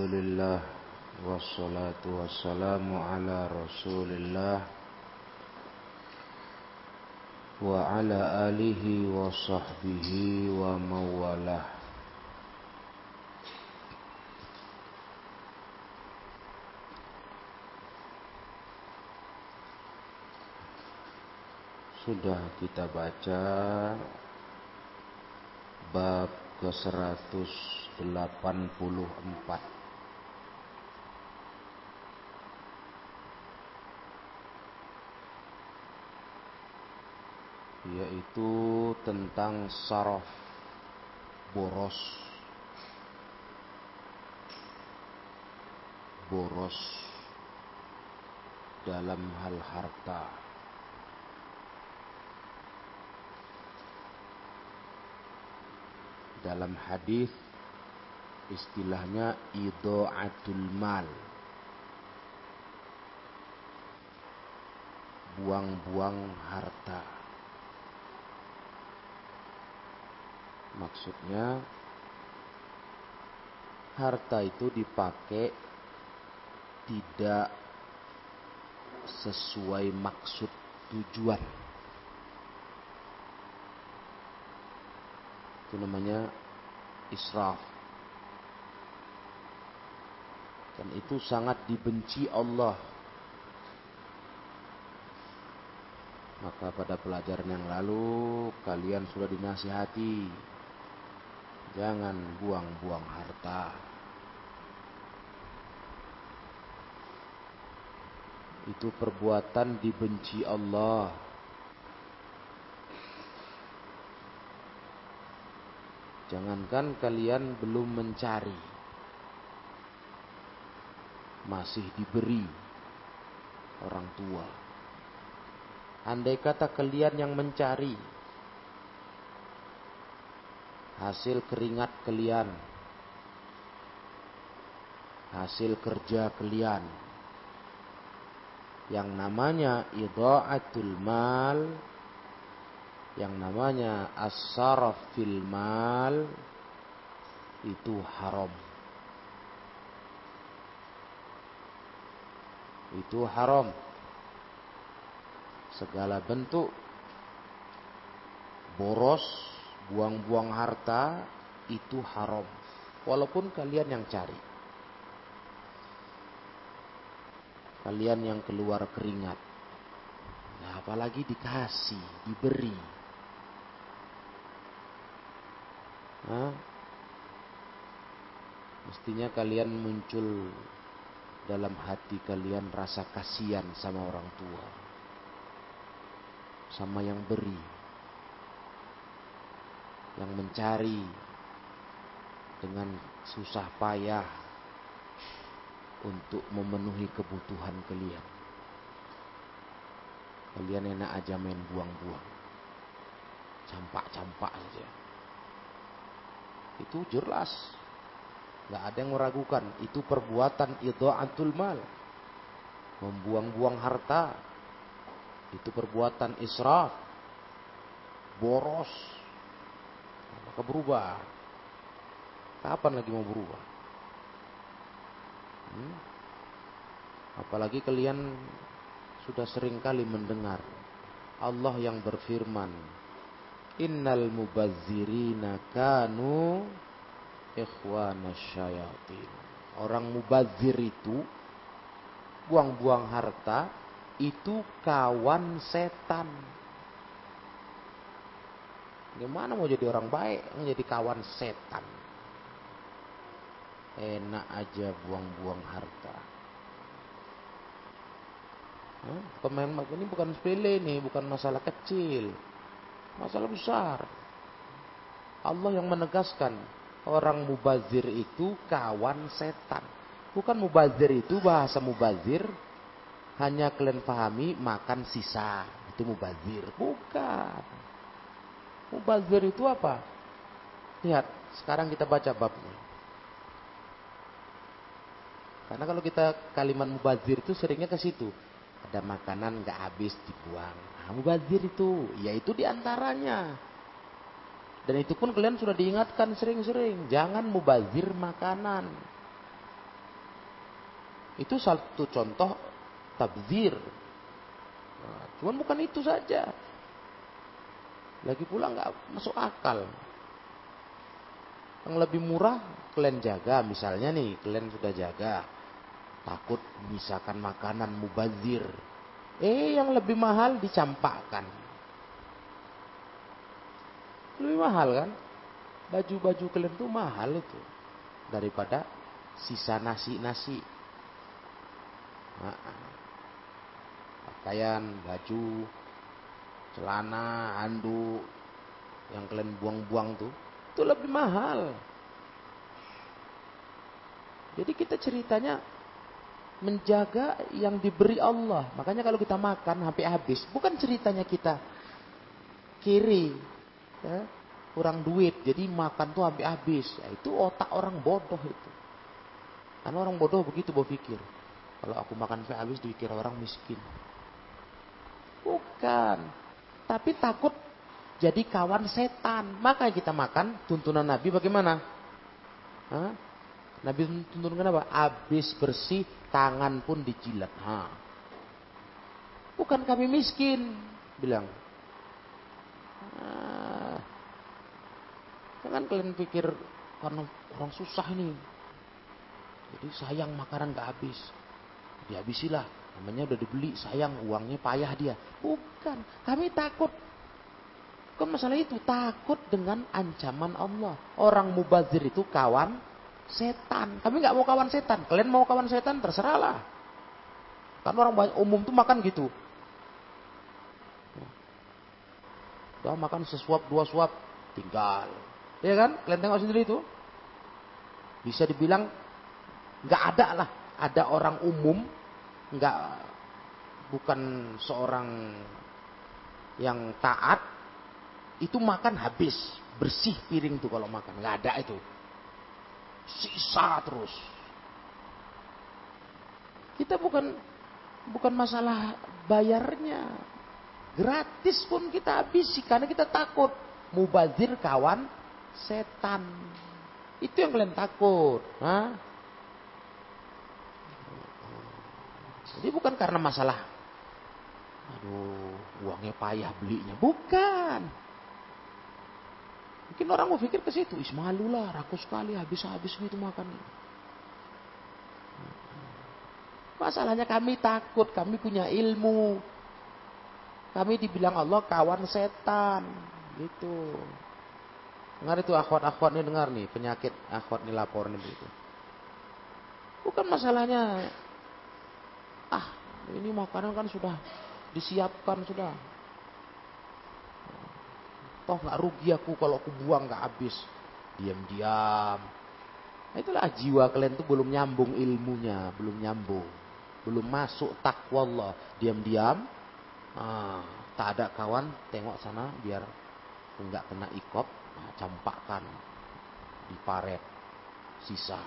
Alhamdulillah Wassalatu wassalamu ala rasulillah Wa ala alihi wa sahbihi wa mawalah. Sudah kita baca Bab ke-184 yaitu tentang saraf boros. Boros dalam hal harta. Dalam hadis istilahnya idoatul mal. Buang-buang harta Maksudnya harta itu dipakai tidak sesuai maksud tujuan. Itu namanya israf. Dan itu sangat dibenci Allah. Maka pada pelajaran yang lalu kalian sudah dinasihati Jangan buang-buang harta. Itu perbuatan dibenci Allah. Jangankan kalian belum mencari. Masih diberi orang tua. Andai kata kalian yang mencari, hasil keringat kalian, hasil kerja kalian. Yang namanya idha'atul mal, yang namanya as-saraf mal, itu haram. Itu haram. Segala bentuk boros buang-buang harta itu haram. Walaupun kalian yang cari. Kalian yang keluar keringat. Nah, apalagi dikasih, diberi. Hah? Mestinya kalian muncul dalam hati kalian rasa kasihan sama orang tua. Sama yang beri yang mencari dengan susah payah untuk memenuhi kebutuhan kalian. Kalian enak aja main buang-buang. Campak-campak saja. Itu jelas. Gak ada yang meragukan. Itu perbuatan idha'atul mal. Membuang-buang harta. Itu perbuatan israf. Boros maka berubah. Kapan lagi mau berubah? Hmm? Apalagi kalian sudah sering kali mendengar Allah yang berfirman, Innal mubazzirina kanu ikhwana syayatin. Orang mubazir itu buang-buang harta itu kawan setan. Gimana mau jadi orang baik, menjadi kawan setan. Enak aja buang-buang harta. Pemain ini bukan sepele nih, bukan masalah kecil. Masalah besar. Allah yang menegaskan orang mubazir itu kawan setan. Bukan mubazir itu bahasa mubazir hanya kalian pahami makan sisa. Itu mubazir. Bukan. Mubazir itu apa? Lihat, sekarang kita baca babnya. Karena kalau kita kalimat mubazir itu seringnya ke situ. Ada makanan nggak habis dibuang. Nah, mubazir itu, yaitu di antaranya. Dan itu pun kalian sudah diingatkan sering-sering. Jangan mubazir makanan. Itu satu contoh tabzir. Nah, cuman bukan itu saja. Lagi pula nggak masuk akal. Yang lebih murah kalian jaga, misalnya nih kalian sudah jaga, takut misalkan makanan mubazir. Eh yang lebih mahal dicampakkan. Lebih mahal kan? Baju-baju kalian tuh mahal itu daripada sisa nasi-nasi. Nah, pakaian, baju, celana, handuk yang kalian buang-buang tuh itu lebih mahal. Jadi kita ceritanya menjaga yang diberi Allah. Makanya kalau kita makan sampai habis, bukan ceritanya kita kiri, ya, kurang duit, jadi makan tuh sampai habis. Ya, itu otak orang bodoh itu. Karena orang bodoh begitu berpikir. Kalau aku makan sampai habis dikira orang miskin. Bukan. Tapi takut jadi kawan setan. Maka kita makan tuntunan Nabi bagaimana? Hah? Nabi tuntunkan apa? Habis bersih, tangan pun dijilat. Ha. Bukan kami miskin, bilang. Ah. Jangan kalian pikir karena orang susah ini. Jadi sayang makanan gak habis. Dihabisilah. Namanya udah dibeli, sayang uangnya payah dia. Bukan, kami takut Bukan masalah itu, takut dengan ancaman Allah. Orang mubazir itu kawan setan. Kami nggak mau kawan setan. Kalian mau kawan setan, terserahlah. Kan orang banyak, umum tuh makan gitu. Udah makan sesuap, dua suap, tinggal. Ya kan? Kalian tengok sendiri itu. Bisa dibilang nggak ada lah. Ada orang umum, nggak bukan seorang yang taat, itu makan habis, bersih piring tuh kalau makan, nggak ada itu. Sisa terus. Kita bukan bukan masalah bayarnya. Gratis pun kita habisi karena kita takut mubazir kawan setan. Itu yang kalian takut. Hah? Jadi bukan karena masalah aduh uangnya payah belinya. Bukan. Mungkin orang mau pikir ke situ, Ismalu lah, rakus sekali, habis-habis itu makan. Masalahnya kami takut, kami punya ilmu. Kami dibilang Allah kawan setan. Gitu. Dengar itu akhwat-akhwat ini dengar nih, penyakit akhwat ini lapor nih begitu. Bukan masalahnya, ah ini makanan kan sudah disiapkan sudah toh nggak rugi aku kalau aku buang nggak habis. Diam-diam. Nah, itulah jiwa kalian tuh belum nyambung ilmunya, belum nyambung. Belum masuk takwa Allah. Diam-diam. Ah, tak ada kawan, tengok sana biar nggak kena ikop. Nah, campakkan di paret sisa.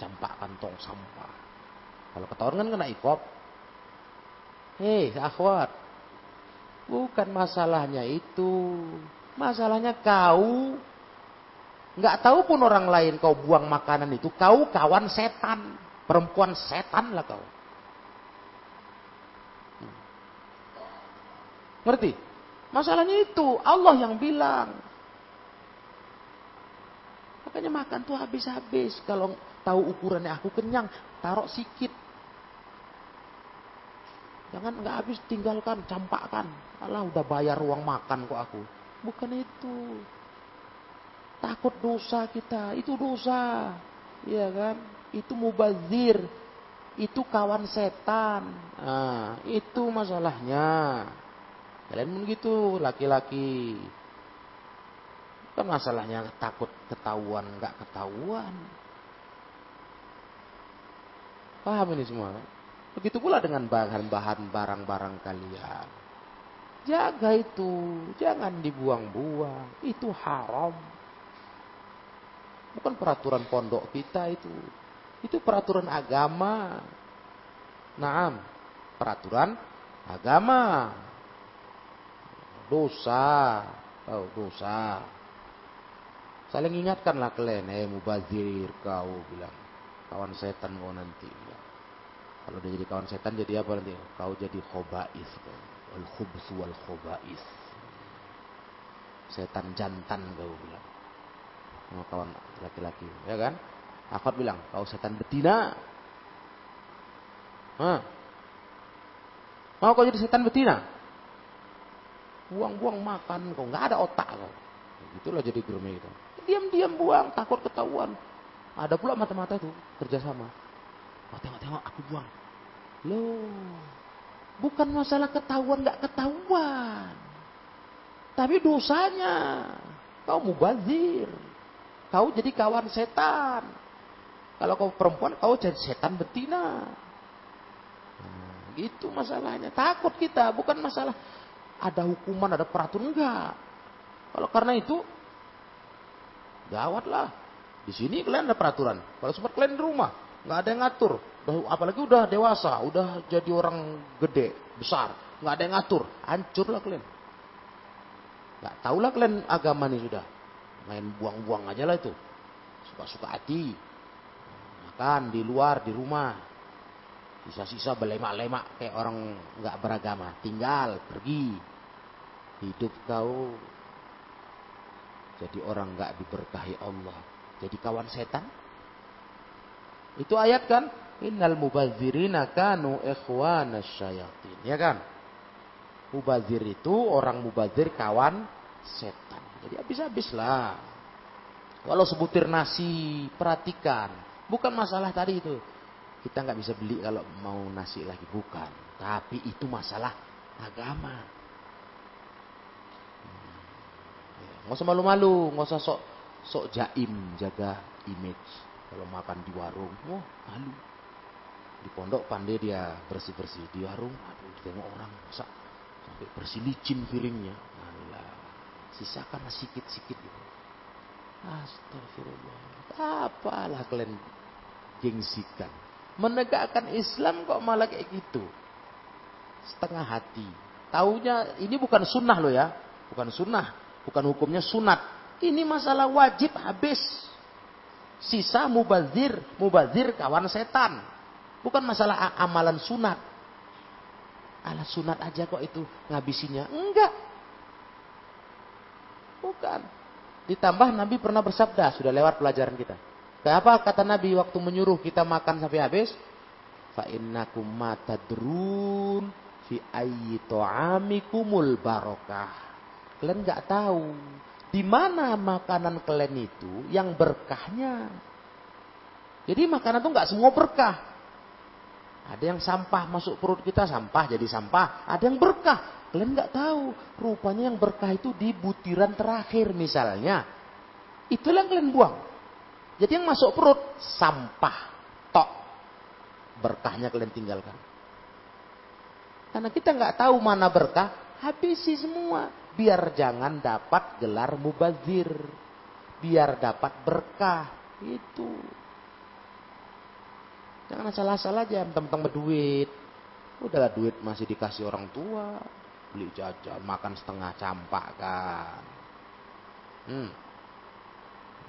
Campakkan tong sampah. Kalau ketahuan kan kena ikop. Hei, akhwat, Bukan masalahnya itu. Masalahnya kau nggak tahu pun orang lain kau buang makanan itu. Kau kawan setan, perempuan setan lah kau. Ngerti? Masalahnya itu Allah yang bilang. Makanya makan tuh habis-habis. Kalau tahu ukurannya aku kenyang, taruh sikit. Jangan nggak habis tinggalkan, campakkan. Alah udah bayar uang makan kok aku. Bukan itu. Takut dosa kita, itu dosa. Iya kan? Itu mubazir. Itu kawan setan. Nah, itu masalahnya. Kalian pun gitu, laki-laki. Kan masalahnya takut ketahuan, nggak ketahuan. Paham ini semua? Begitu pula dengan bahan-bahan barang-barang kalian. Jaga itu, jangan dibuang-buang. Itu haram. Bukan peraturan pondok kita itu. Itu peraturan agama. Naam, peraturan agama. Dosa. Oh, dosa. Saling ingatkanlah kalian, eh mubazir kau bilang. kawan setan kau nanti. Kalau dia jadi kawan setan jadi apa nanti? Kau jadi khobais. Wal khubsu wal khobais. Setan jantan kau bilang. Sama kawan laki-laki. Ya kan? Akhwat bilang, kau setan betina. Hah? Mau kau jadi setan betina? Buang-buang makan kau. Nggak ada otak kau. Itulah jadi germe itu. Diam-diam buang, takut ketahuan. Ada pula mata-mata itu kerjasama. Oh, tengok-tengok aku buang. Loh, bukan masalah ketahuan nggak ketahuan. Tapi dosanya. Kau mubazir. Kau jadi kawan setan. Kalau kau perempuan, kau jadi setan betina. Nah, gitu masalahnya. Takut kita, bukan masalah ada hukuman, ada peraturan enggak. Kalau karena itu, gawat lah. Di sini kalian ada peraturan. Kalau sempat kalian di rumah, nggak ada yang ngatur. Apalagi udah dewasa, udah jadi orang gede, besar, nggak ada yang ngatur, hancurlah kalian. Nggak tahulah kalian agama ini sudah. Main buang-buang aja lah itu. Suka-suka hati. Makan di luar, di rumah. Sisa-sisa belemak-lemak kayak orang nggak beragama. Tinggal, pergi. Hidup kau jadi orang nggak diberkahi Allah. Jadi kawan setan. Itu ayat kan? Innal mubazirina kanu ikhwana syayatin. Ya kan? Mubazir itu orang mubazir kawan setan. Jadi habis-habis lah. Kalau sebutir nasi, perhatikan. Bukan masalah tadi itu. Kita nggak bisa beli kalau mau nasi lagi. Bukan. Tapi itu masalah agama. Nggak usah malu-malu, nggak usah sok sok jaim jaga image. Kalau makan di warung, oh malu. Di pondok pandai dia bersih-bersih di warung, aduh tengok orang masa sampai bersih licin piringnya. Alah, sisakan sedikit-sedikit gitu. Astagfirullah. Apalah kalian gengsikan. Menegakkan Islam kok malah kayak gitu. Setengah hati. Taunya ini bukan sunnah loh ya. Bukan sunnah. Bukan hukumnya sunat. Ini masalah wajib habis. Sisa mubazir. Mubazir kawan setan. Bukan masalah amalan sunat. Alah sunat aja kok itu ngabisinya. Enggak. Bukan. Ditambah Nabi pernah bersabda. Sudah lewat pelajaran kita. Apa kata Nabi waktu menyuruh kita makan sampai habis? Fa innakum matadrun fi ayyi ta'amikumul barokah. Kalian nggak tahu di mana makanan kalian itu yang berkahnya. Jadi makanan itu nggak semua berkah. Ada yang sampah masuk perut kita sampah jadi sampah. Ada yang berkah. Kalian nggak tahu. Rupanya yang berkah itu di butiran terakhir misalnya. Itulah yang kalian buang. Jadi yang masuk perut sampah. Tok. Berkahnya kalian tinggalkan. Karena kita nggak tahu mana berkah, habisi semua biar jangan dapat gelar mubazir, biar dapat berkah. Itu. Jangan asal-asal aja tentang berduit. Udahlah duit masih dikasih orang tua, beli jajan, makan setengah campak kan. Hmm.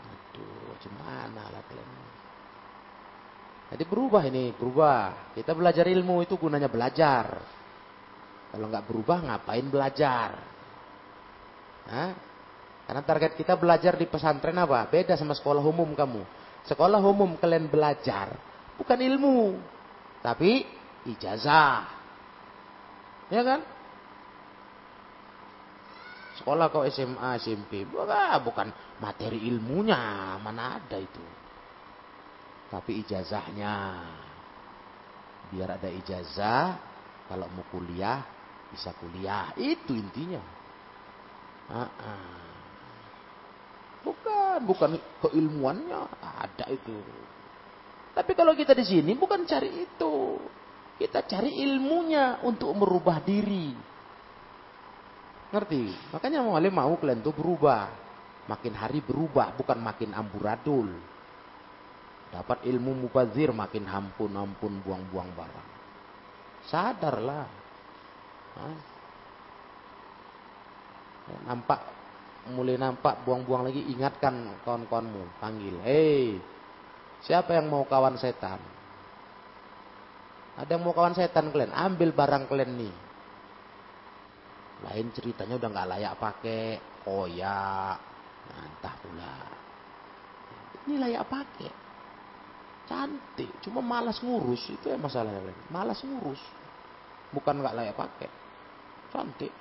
Aduh, gimana lah kalian. Jadi berubah ini, berubah. Kita belajar ilmu itu gunanya belajar. Kalau nggak berubah ngapain belajar? Hah? Karena target kita belajar di pesantren apa? Beda sama sekolah umum kamu. Sekolah umum kalian belajar bukan ilmu, tapi ijazah. Ya kan? Sekolah kau SMA, SMP, bukan materi ilmunya, mana ada itu. Tapi ijazahnya. Biar ada ijazah, kalau mau kuliah, bisa kuliah. Itu intinya. Bukan, bukan keilmuannya ada itu. Tapi kalau kita di sini bukan cari itu. Kita cari ilmunya untuk merubah diri. Ngerti? Makanya mau mau kalian tuh berubah. Makin hari berubah, bukan makin amburadul. Dapat ilmu mubazir makin hampun-hampun buang-buang barang. Sadarlah. Hah? nampak mulai nampak buang-buang lagi ingatkan kawan-kawanmu panggil hei Siapa yang mau kawan setan? Ada yang mau kawan setan kalian? Ambil barang kalian nih. Lain ceritanya udah nggak layak pakai, koyak, nah, entah pula. Ini layak pakai. Cantik, cuma malas ngurus itu yang masalahnya. Malas ngurus. Bukan nggak layak pakai. Cantik.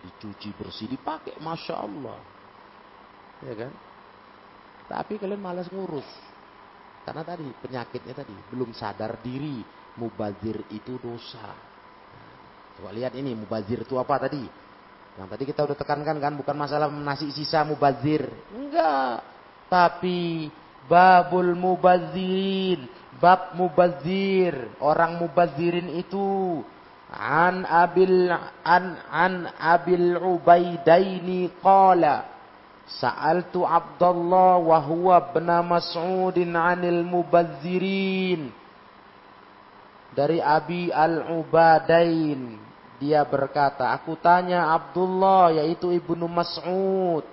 Dicuci bersih, dipakai, masya Allah. Ya kan? Tapi kalian malas ngurus. Karena tadi penyakitnya tadi belum sadar diri mubazir itu dosa. Coba lihat ini mubazir itu apa tadi? Yang tadi kita udah tekankan kan bukan masalah nasi sisa mubazir. Enggak. Tapi babul mubazirin, bab mubazir, orang mubazirin itu an abil an an abil ubaidaini qala sa'altu Abdullah wa huwa Mas'udin 'anil mubazzirin dari Abi Al-Ubadain dia berkata aku tanya Abdullah yaitu Ibnu Mas'ud.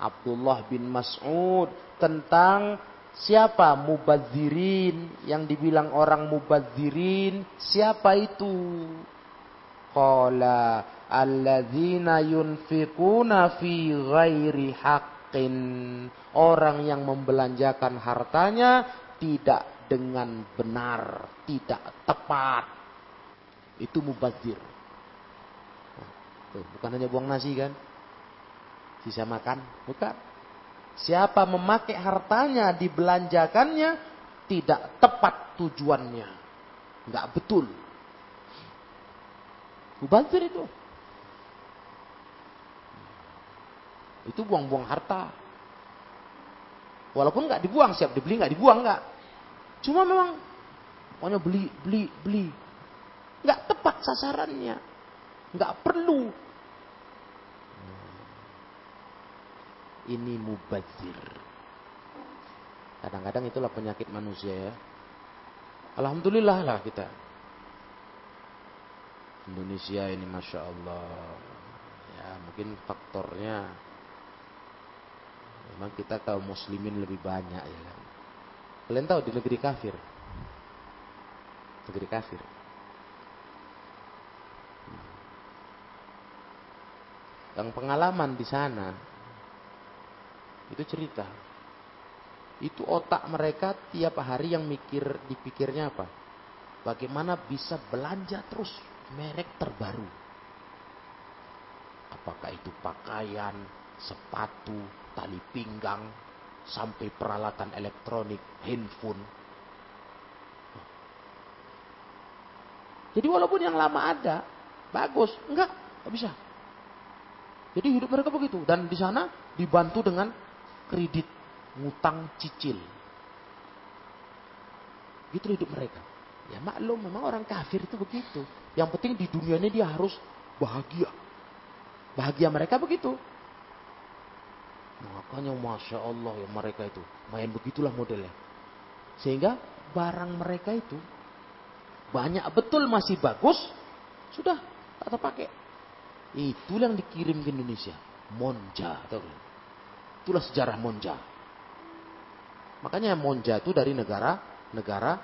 Abdullah bin Mas'ud tentang siapa mubazzirin yang dibilang orang mubazzirin siapa itu? Qala alladzina yunfikuna fi ghairi haqqin. Orang yang membelanjakan hartanya tidak dengan benar tidak tepat. Itu mubazir. Bukan hanya buang nasi kan? Sisa makan bukan. Siapa memakai hartanya dibelanjakannya tidak tepat tujuannya. Nggak betul. Mubazir itu itu buang-buang harta walaupun nggak dibuang siap dibeli nggak dibuang nggak cuma memang pokoknya beli beli beli nggak tepat sasarannya nggak perlu ini mubazir. Kadang-kadang itulah penyakit manusia ya. Alhamdulillah lah kita. Indonesia ini Masya Allah. Ya mungkin faktornya. Memang kita kaum muslimin lebih banyak ya kan. Kalian tahu di negeri kafir. Negeri kafir. Yang pengalaman di sana itu cerita. Itu otak mereka tiap hari yang mikir dipikirnya apa? Bagaimana bisa belanja terus merek terbaru? Apakah itu pakaian, sepatu, tali pinggang, sampai peralatan elektronik, handphone. Jadi walaupun yang lama ada, bagus, enggak, enggak bisa. Jadi hidup mereka begitu dan di sana dibantu dengan kredit, ngutang cicil. Gitu hidup mereka. Ya maklum, memang orang kafir itu begitu. Yang penting di dunia ini dia harus bahagia. Bahagia mereka begitu. Makanya Masya Allah ya mereka itu. Main begitulah modelnya. Sehingga barang mereka itu banyak betul masih bagus. Sudah tak terpakai. Itu yang dikirim ke Indonesia. Monja. Tahu Itulah sejarah Monja. Makanya Monja itu dari negara negara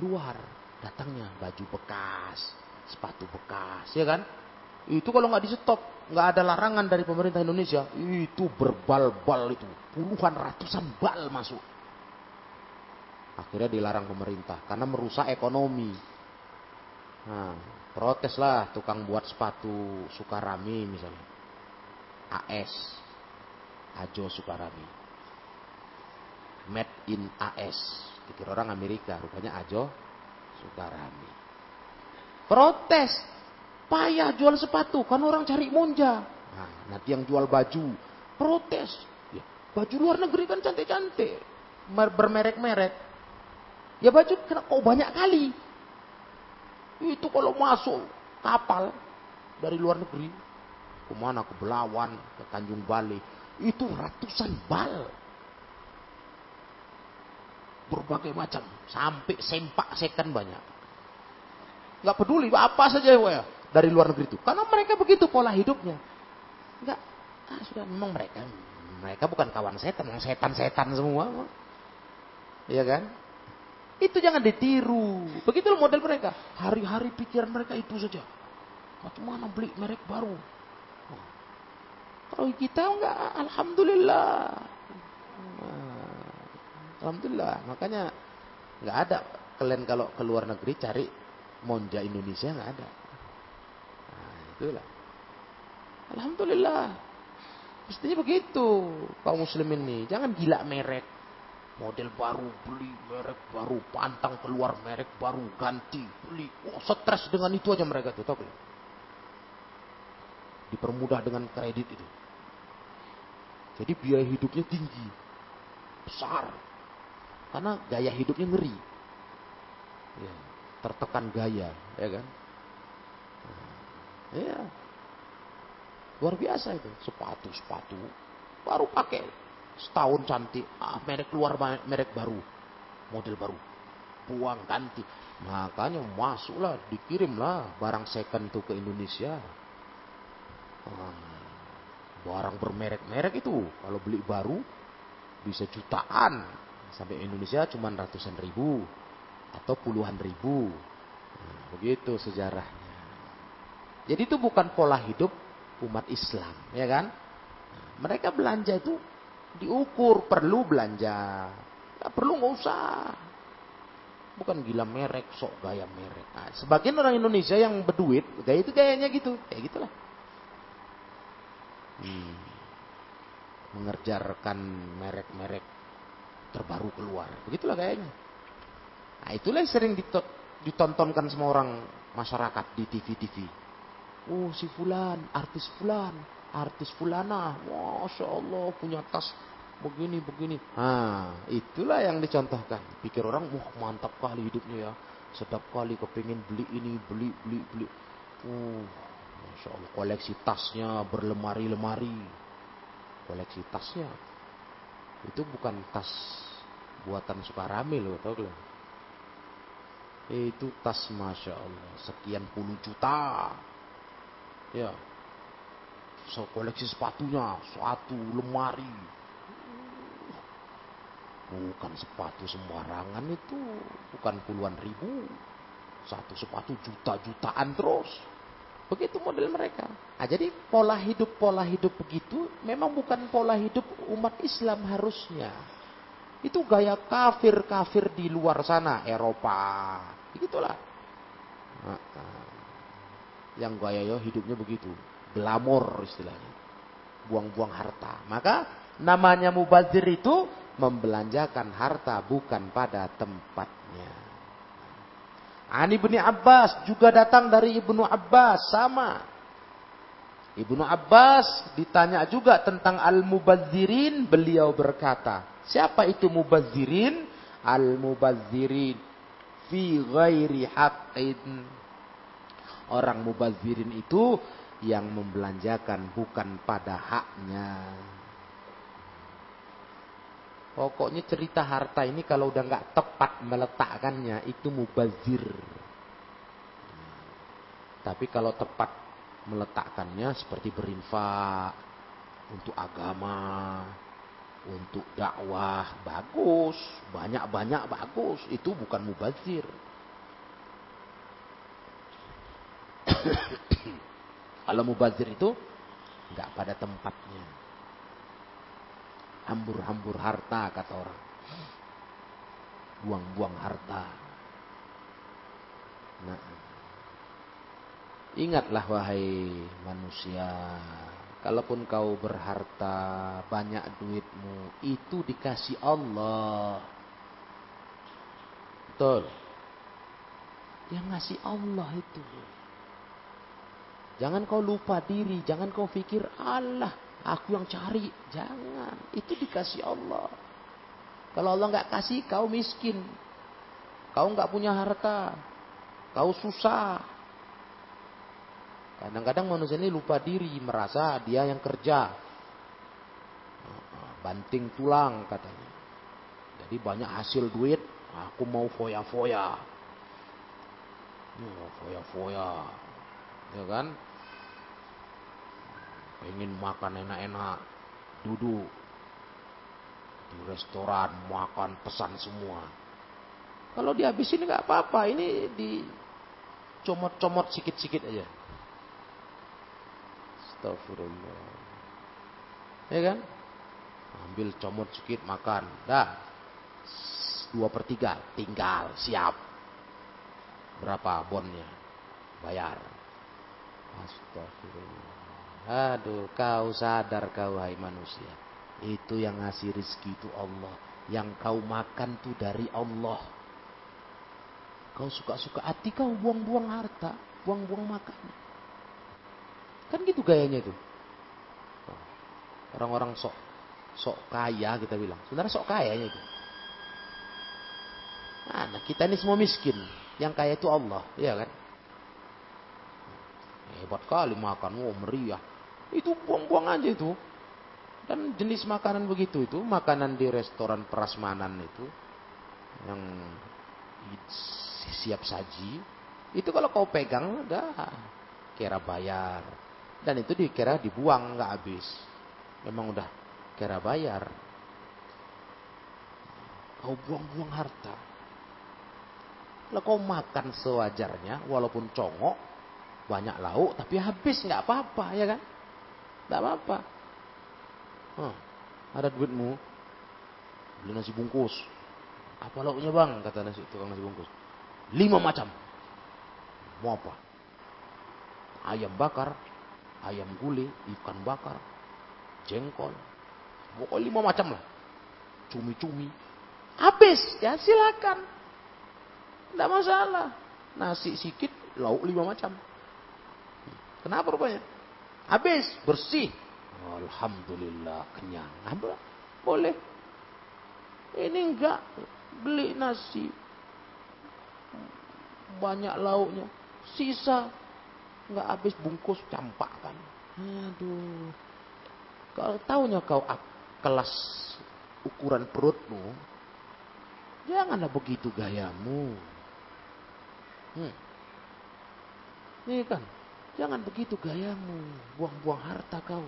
luar datangnya baju bekas, sepatu bekas, ya kan? Itu kalau nggak di stop, nggak ada larangan dari pemerintah Indonesia, itu berbal-bal itu, puluhan ratusan bal masuk. Akhirnya dilarang pemerintah karena merusak ekonomi. Nah, proteslah tukang buat sepatu Sukarami misalnya. AS Ajo Sukarami Made in AS Dikira orang Amerika Rupanya Ajo Sukarami Protes Payah jual sepatu Kan orang cari monja. Nah nanti yang jual baju Protes. Ya, Baju luar negeri kan cantik-cantik. Bermerek-merek. Ya baju kena oh banyak kali. Itu kalau masuk kapal Dari luar negeri ke mana ke Belawan, ke Tanjung Bali, itu ratusan bal. Berbagai macam, sampai sempak sekan banyak. Gak peduli apa saja ya dari luar negeri itu. Karena mereka begitu pola hidupnya. Enggak, ah, sudah memang mereka Mereka bukan kawan setan, setan-setan semua. Iya kan? Itu jangan ditiru. Begitulah model mereka. Hari-hari pikiran mereka itu saja. Bagaimana beli merek baru? Kalau kita enggak, alhamdulillah. Alhamdulillah. Makanya enggak ada kalian kalau ke luar negeri cari monja Indonesia enggak ada. Itulah. Alhamdulillah. Mestinya begitu kaum muslimin ini. Jangan gila merek. Model baru, beli merek baru, pantang keluar merek baru, ganti, beli. Oh, stres dengan itu aja mereka tuh, tahu Dipermudah dengan kredit itu. Jadi biaya hidupnya tinggi. Besar. Karena gaya hidupnya ngeri. Ya, tertekan gaya, ya kan? Ya, Luar biasa itu. Sepatu-sepatu. Baru pakai. Setahun cantik. Ah, merek keluar merek baru. Model baru. Buang ganti. Makanya masuklah. Dikirimlah barang second tuh ke Indonesia. Ah, barang bermerek-merek itu. Kalau beli baru. Bisa jutaan. Sampai Indonesia cuma ratusan ribu. Atau puluhan ribu. Nah, begitu sejarahnya. Jadi itu bukan pola hidup umat Islam, ya kan? Mereka belanja itu diukur, perlu belanja. Gak perlu nggak usah. Bukan gila merek, sok gaya merek. Nah, sebagian orang Indonesia yang berduit, gaya itu gayanya gitu, kayak gitulah. Hmm. Mengerjakan merek-merek terbaru keluar, begitulah gayanya. Nah, itulah yang sering ditontonkan semua orang masyarakat di TV-TV. Oh si fulan, artis fulan, artis fulana, masya Allah punya tas begini begini. Nah itulah yang dicontohkan. Pikir orang, wah mantap kali hidupnya ya, sedap kali kepingin beli ini, beli beli beli. Uh, masya Allah koleksi tasnya berlemari-lemari, koleksi tasnya itu bukan tas buatan Sukarame loh, tau gak? Itu tas masya Allah sekian puluh juta Ya. So, koleksi sepatunya, satu lemari. Bukan sepatu sembarangan itu, bukan puluhan ribu. Satu sepatu juta-jutaan terus. Begitu model mereka. Nah, jadi pola hidup pola hidup begitu memang bukan pola hidup umat Islam harusnya. Itu gaya kafir-kafir di luar sana, Eropa. Begitulah. Nah yang gaya yo hidupnya begitu. Glamor istilahnya. Buang-buang harta. Maka namanya mubazir itu membelanjakan harta bukan pada tempatnya. Ani bin Abbas juga datang dari Ibnu Abbas sama. Ibnu Abbas ditanya juga tentang al-mubazirin, beliau berkata, siapa itu mubazirin? Al-mubazirin fi ghairi haqqin Orang mubazirin itu yang membelanjakan bukan pada haknya. Pokoknya cerita harta ini kalau udah nggak tepat meletakkannya itu mubazir. Tapi kalau tepat meletakkannya seperti berinfak untuk agama, untuk dakwah bagus, banyak-banyak bagus, itu bukan mubazir. Kalau mubazir itu nggak pada tempatnya. Hambur-hambur harta kata orang. Buang-buang harta. Nah, ingatlah wahai manusia, kalaupun kau berharta, banyak duitmu, itu dikasih Allah. Betul. Yang ngasih Allah itu. Jangan kau lupa diri, jangan kau pikir Allah, aku yang cari. Jangan, itu dikasih Allah. Kalau Allah nggak kasih, kau miskin. Kau nggak punya harta. Kau susah. Kadang-kadang manusia ini lupa diri, merasa dia yang kerja. Banting tulang katanya. Jadi banyak hasil duit, aku mau foya-foya. foya-foya ya kan pengen makan enak-enak duduk di restoran makan pesan semua. Kalau dihabisin nggak apa-apa, ini di comot-comot sikit-sikit aja. Astagfirullah. Ya kan? Ambil comot sedikit makan. Dah. Dua per tiga. Tinggal. Siap. Berapa bonnya? Bayar. Astagfirullah. Aduh, kau sadar kau hai manusia. Itu yang ngasih rizki itu Allah. Yang kau makan tuh dari Allah. Kau suka-suka hati kau buang-buang harta. Buang-buang makan. Kan gitu gayanya itu. Orang-orang sok sok kaya kita bilang. Sebenarnya sok kaya itu. Nah, kita ini semua miskin. Yang kaya itu Allah, ya kan? Hebat kali makan, oh meriah. Itu buang-buang aja itu. Dan jenis makanan begitu itu, makanan di restoran prasmanan itu yang siap saji, itu kalau kau pegang udah kira bayar. Dan itu dikira dibuang nggak habis. Memang udah kira bayar. Kau buang-buang harta. Kalau kau makan sewajarnya, walaupun congok, banyak lauk, tapi habis nggak apa-apa, ya kan? Nggak apa-apa. Hmm, ada duitmu, beli nasi bungkus. Apa lauknya bang? Kata nasi tukang nasi bungkus. Lima macam. Mau apa? Ayam bakar, ayam gulai, ikan bakar, jengkol, Pokoknya lima macam lah. Cumi-cumi. Habis, ya silakan. Tidak masalah. Nasi sedikit, lauk lima macam. Kenapa rupanya? Habis, bersih. Alhamdulillah, kenyang. Apa? Boleh. Ini enggak beli nasi. Banyak lauknya. Sisa. Enggak habis bungkus campakkan. Aduh. Kalau tahunya kau kelas ukuran perutmu, janganlah begitu gayamu. Hmm. Ini kan, jangan begitu gayamu, buang-buang harta kau.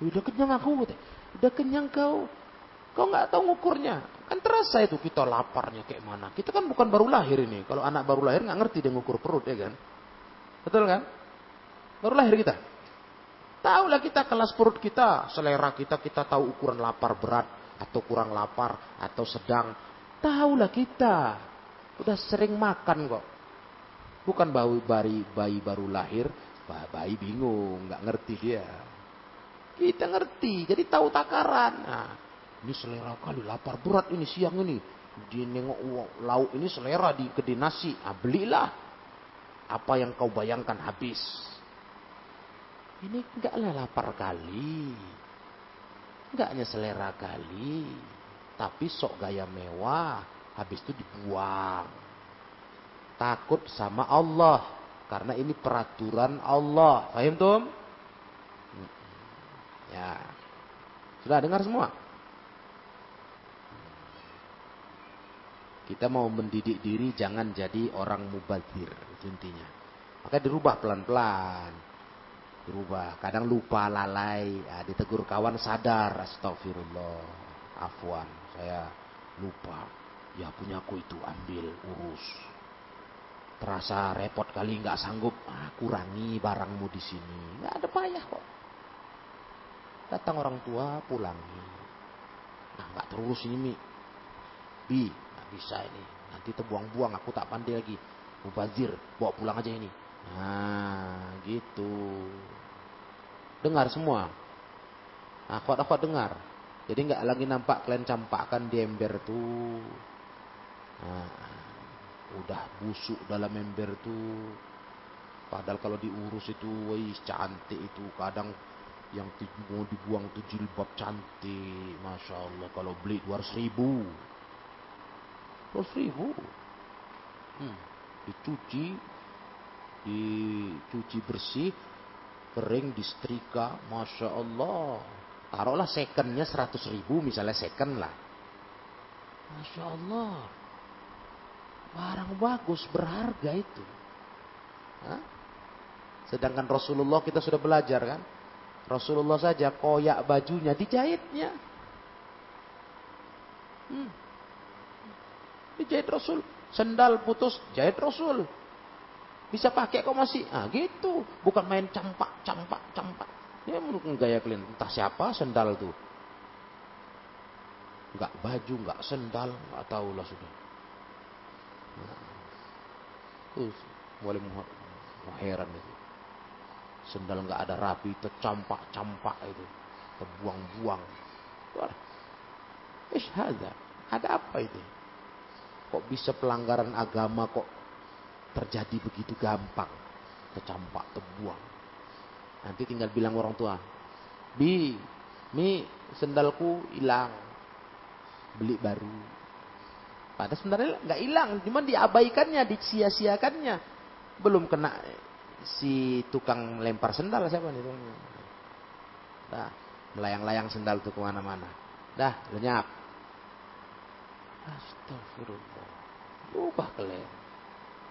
Udah kenyang aku, udah kenyang kau. Kau nggak tahu ngukurnya, kan terasa itu kita laparnya kayak mana. Kita kan bukan baru lahir ini. Kalau anak baru lahir nggak ngerti dia ngukur perut ya kan, betul kan? Baru lahir kita. Tahulah kita kelas perut kita, selera kita, kita tahu ukuran lapar berat atau kurang lapar atau sedang. Tahulah kita. Udah sering makan kok. Bukan bayi, bayi, bayi baru lahir, bayi bingung, nggak ngerti dia. Kita ngerti, jadi tahu takaran. Nah, ini selera kali lapar berat ini siang ini. Di nengok lauk ini selera di kedai nasi. Ah, belilah. Apa yang kau bayangkan habis. Ini enggaklah lapar kali. Enggaknya selera kali. Tapi sok gaya mewah. Habis itu dibuang. Takut sama Allah. Karena ini peraturan Allah. Paham tuh? Ya. Sudah dengar semua? Kita mau mendidik diri jangan jadi orang mubazir. intinya. Maka dirubah pelan-pelan berubah. Kadang lupa, lalai, ya, ditegur kawan sadar, astagfirullah, afwan, saya lupa. Ya punya aku itu ambil, urus. Terasa repot kali nggak sanggup, ah, kurangi barangmu di sini. Nggak ada payah kok. Datang orang tua, pulangi. Nah nggak terurus ini mi. Bi, nggak bisa ini. Nanti terbuang-buang, aku tak pandai lagi. Mubazir, bawa pulang aja ini. Nah, gitu. Dengar semua. Akhwat-akhwat dengar. Jadi nggak lagi nampak kalian campakkan di ember tuh. Nah, udah busuk dalam ember tuh. Padahal kalau diurus itu, wih cantik itu. Kadang yang mau dibuang tuh jilbab cantik. Masya Allah. Kalau beli 200 ribu. 200 ribu. Hmm, dicuci, dicuci bersih, kering, disetrika, masya Allah. Taruhlah secondnya 100 ribu, misalnya second lah. Masya Allah. Barang bagus, berharga itu. Hah? Sedangkan Rasulullah kita sudah belajar kan. Rasulullah saja koyak bajunya dijahitnya. Hmm. Dijahit Rasul. Sendal putus, jahit Rasul. Bisa pakai kok masih. Ah gitu. Bukan main campak, campak, campak. Ya menurut gaya kalian. Entah siapa sendal tuh. Enggak baju, enggak sendal, enggak tahu lah sudah. Uh, mulai heran itu. Sendal enggak ada rapi, tercampak-campak itu. Terbuang-buang. Ish ada. Ada apa itu? Kok bisa pelanggaran agama kok terjadi begitu gampang? Tercampak, terbuang. Nanti tinggal bilang orang tua, Bi, Mi, sendalku hilang. Beli baru. Padahal sebenarnya nggak hilang, cuma diabaikannya, disia-siakannya. Belum kena si tukang lempar sendal siapa nih? Nah, melayang-layang sendal tuh ke mana-mana. Dah, lenyap. Astagfirullah. Ubah kalian.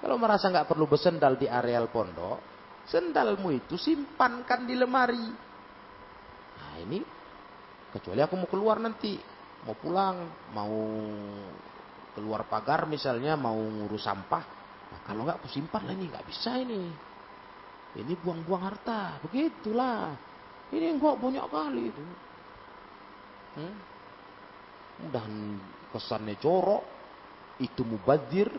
Kalau merasa nggak perlu bersendal di areal pondok, sendalmu itu simpankan di lemari. Nah ini, kecuali aku mau keluar nanti, mau pulang, mau keluar pagar misalnya, mau ngurus sampah. Nah, kalau nggak aku simpan lah ini, nggak bisa ini. Ini buang-buang harta, begitulah. Ini gua banyak kali itu. Hmm? Mudah kesannya jorok, itu mubazir.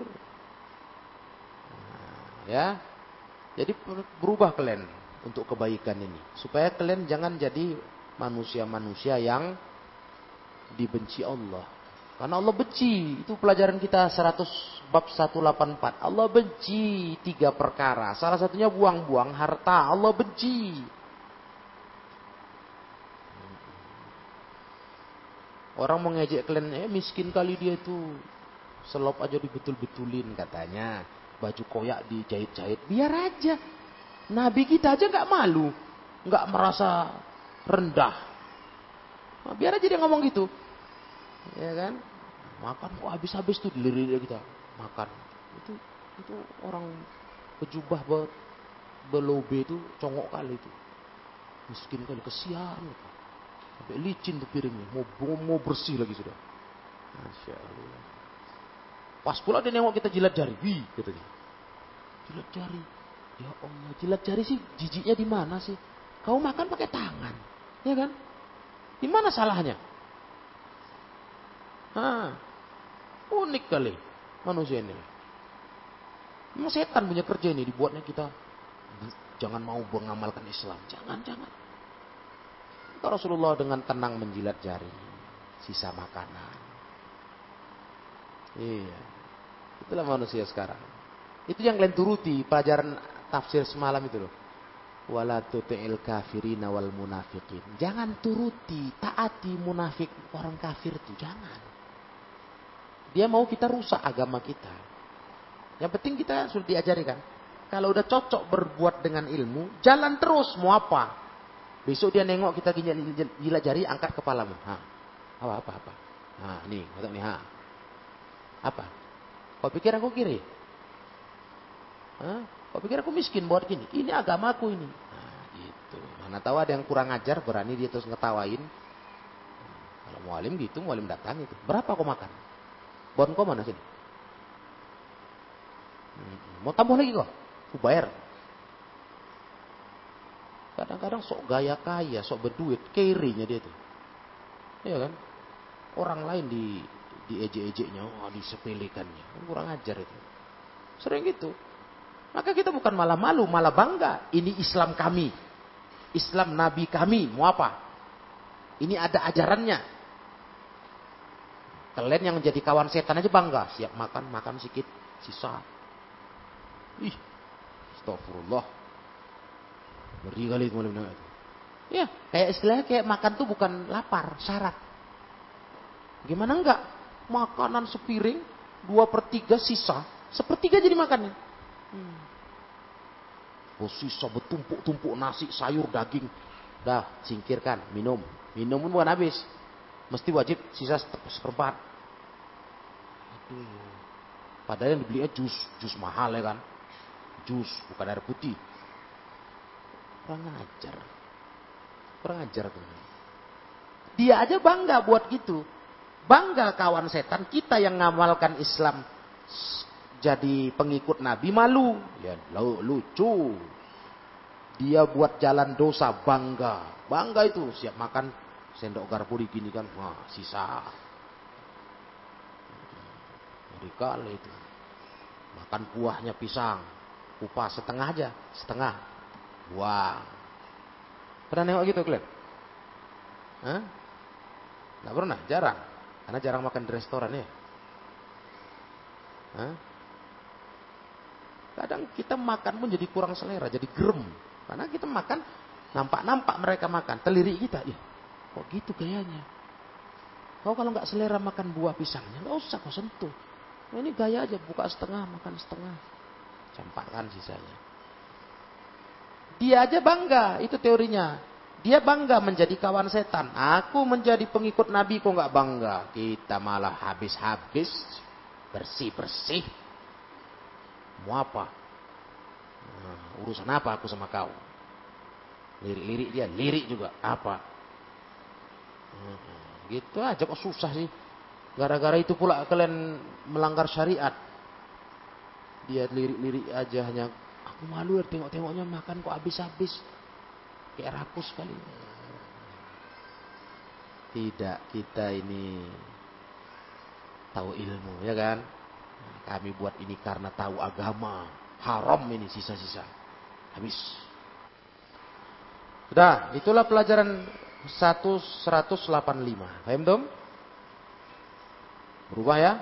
Nah, ya. Jadi berubah kalian untuk kebaikan ini. Supaya kalian jangan jadi manusia-manusia yang dibenci Allah. Karena Allah benci. Itu pelajaran kita 100 bab 184. Allah benci tiga perkara. Salah satunya buang-buang harta. Allah benci. Orang mau kalian, eh miskin kali dia itu. Selop aja dibetul-betulin katanya. Baju koyak dijahit-jahit. Biar aja. Nabi kita aja nggak malu. nggak merasa rendah. Nah, biar aja dia ngomong gitu. Ya kan? Makan kok habis-habis tuh dilirik kita. Makan. Itu itu orang berjubah belobe itu congok kali itu. Miskin kali kesian. Gitu. Sampai licin tuh piringnya. Mau, mau bersih lagi sudah. Masya Allah. Pas pula dia nengok kita jilat jari. Wih, katanya. Jilat jari. Ya Allah, jilat jari sih jijiknya di mana sih? Kau makan pakai tangan. Ya kan? Di mana salahnya? Hah, unik kali manusia ini. Memang setan punya kerja ini dibuatnya kita jangan mau mengamalkan Islam. Jangan, jangan. Rasulullah dengan tenang menjilat jari sisa makanan. Iya. Itulah manusia sekarang. Itu yang kalian turuti pelajaran tafsir semalam itu loh. Wala tuti'il kafirina wal munafikin. Jangan turuti, taati munafik orang kafir itu, jangan. Dia mau kita rusak agama kita. Yang penting kita sudah diajari kan. Kalau udah cocok berbuat dengan ilmu, jalan terus mau apa? Besok dia nengok kita gila jari, angkat kepalamu. Ha. Apa, apa, apa. Ha, nih, kata nih, ha. Apa? Kau pikir aku kiri? Hah? Kau pikir aku miskin buat gini? Ini agamaku ini. Nah, gitu. Mana tahu ada yang kurang ajar, berani dia terus ngetawain. Kalau mualim gitu, mualim datang itu. Berapa kau makan? Bon kau mana sini? Hmm, mau tambah lagi kok? Aku bayar. Kadang-kadang sok gaya kaya, sok berduit, kirinya dia tuh. Iya kan? Orang lain di di ejek-ejeknya, oh, disepelekannya. Kan kurang ajar itu. Sering gitu. Maka kita bukan malah malu, malah bangga. Ini Islam kami. Islam Nabi kami. Mau apa? Ini ada ajarannya. Kalian yang menjadi kawan setan aja bangga. Siap makan, makan sedikit, sisa. Ih, astagfirullah. Ngeri kali itu Ya, kayak istilahnya kayak makan tuh bukan lapar, syarat. Gimana enggak? Makanan sepiring, dua per tiga sisa, sepertiga jadi makannya. Hmm. Oh sisa bertumpuk-tumpuk nasi, sayur, daging. Dah, singkirkan, minum. Minum pun bukan habis. Mesti wajib sisa seperempat. Aduh. Padahal yang dibelinya jus, jus mahal ya kan. Jus, bukan air putih. Kurang ajar. Kurang ajar tuh. Dia aja bangga buat gitu. Bangga kawan setan, kita yang ngamalkan Islam jadi pengikut Nabi malu. Ya lucu. Dia buat jalan dosa bangga. Bangga itu siap makan sendok garpu gini kan. Wah, sisa. Jadi kali itu. Makan buahnya pisang. Kupas setengah aja, setengah. Buah. Pernah nengok gitu kalian? Hah? Nggak pernah, jarang. Karena jarang makan di restoran ya. Hah? Kadang kita makan pun jadi kurang selera, jadi gerem. Karena kita makan, nampak-nampak mereka makan. Telirik kita, ya kok gitu gayanya. Kau kalau nggak selera makan buah pisangnya, nggak usah kau sentuh. Ini gaya aja, buka setengah, makan setengah. Campakkan sisanya. Dia aja bangga, itu teorinya. Dia bangga menjadi kawan setan. Aku menjadi pengikut Nabi kok nggak bangga. Kita malah habis-habis, bersih-bersih. Mau apa? Nah, urusan apa aku sama kau? Lirik-lirik dia, lirik juga. Apa? Hmm, gitu aja kok susah sih. Gara-gara itu pula kalian melanggar syariat. Dia lirik-lirik aja hanya aku malu ya tengok-tengoknya makan kok habis-habis. Kayak rakus kali. Tidak, kita ini tahu ilmu, ya kan? Kami buat ini karena tahu agama. Haram ini sisa-sisa. Habis. Sudah, itulah pelajaran 185. Paham dong? Berubah ya?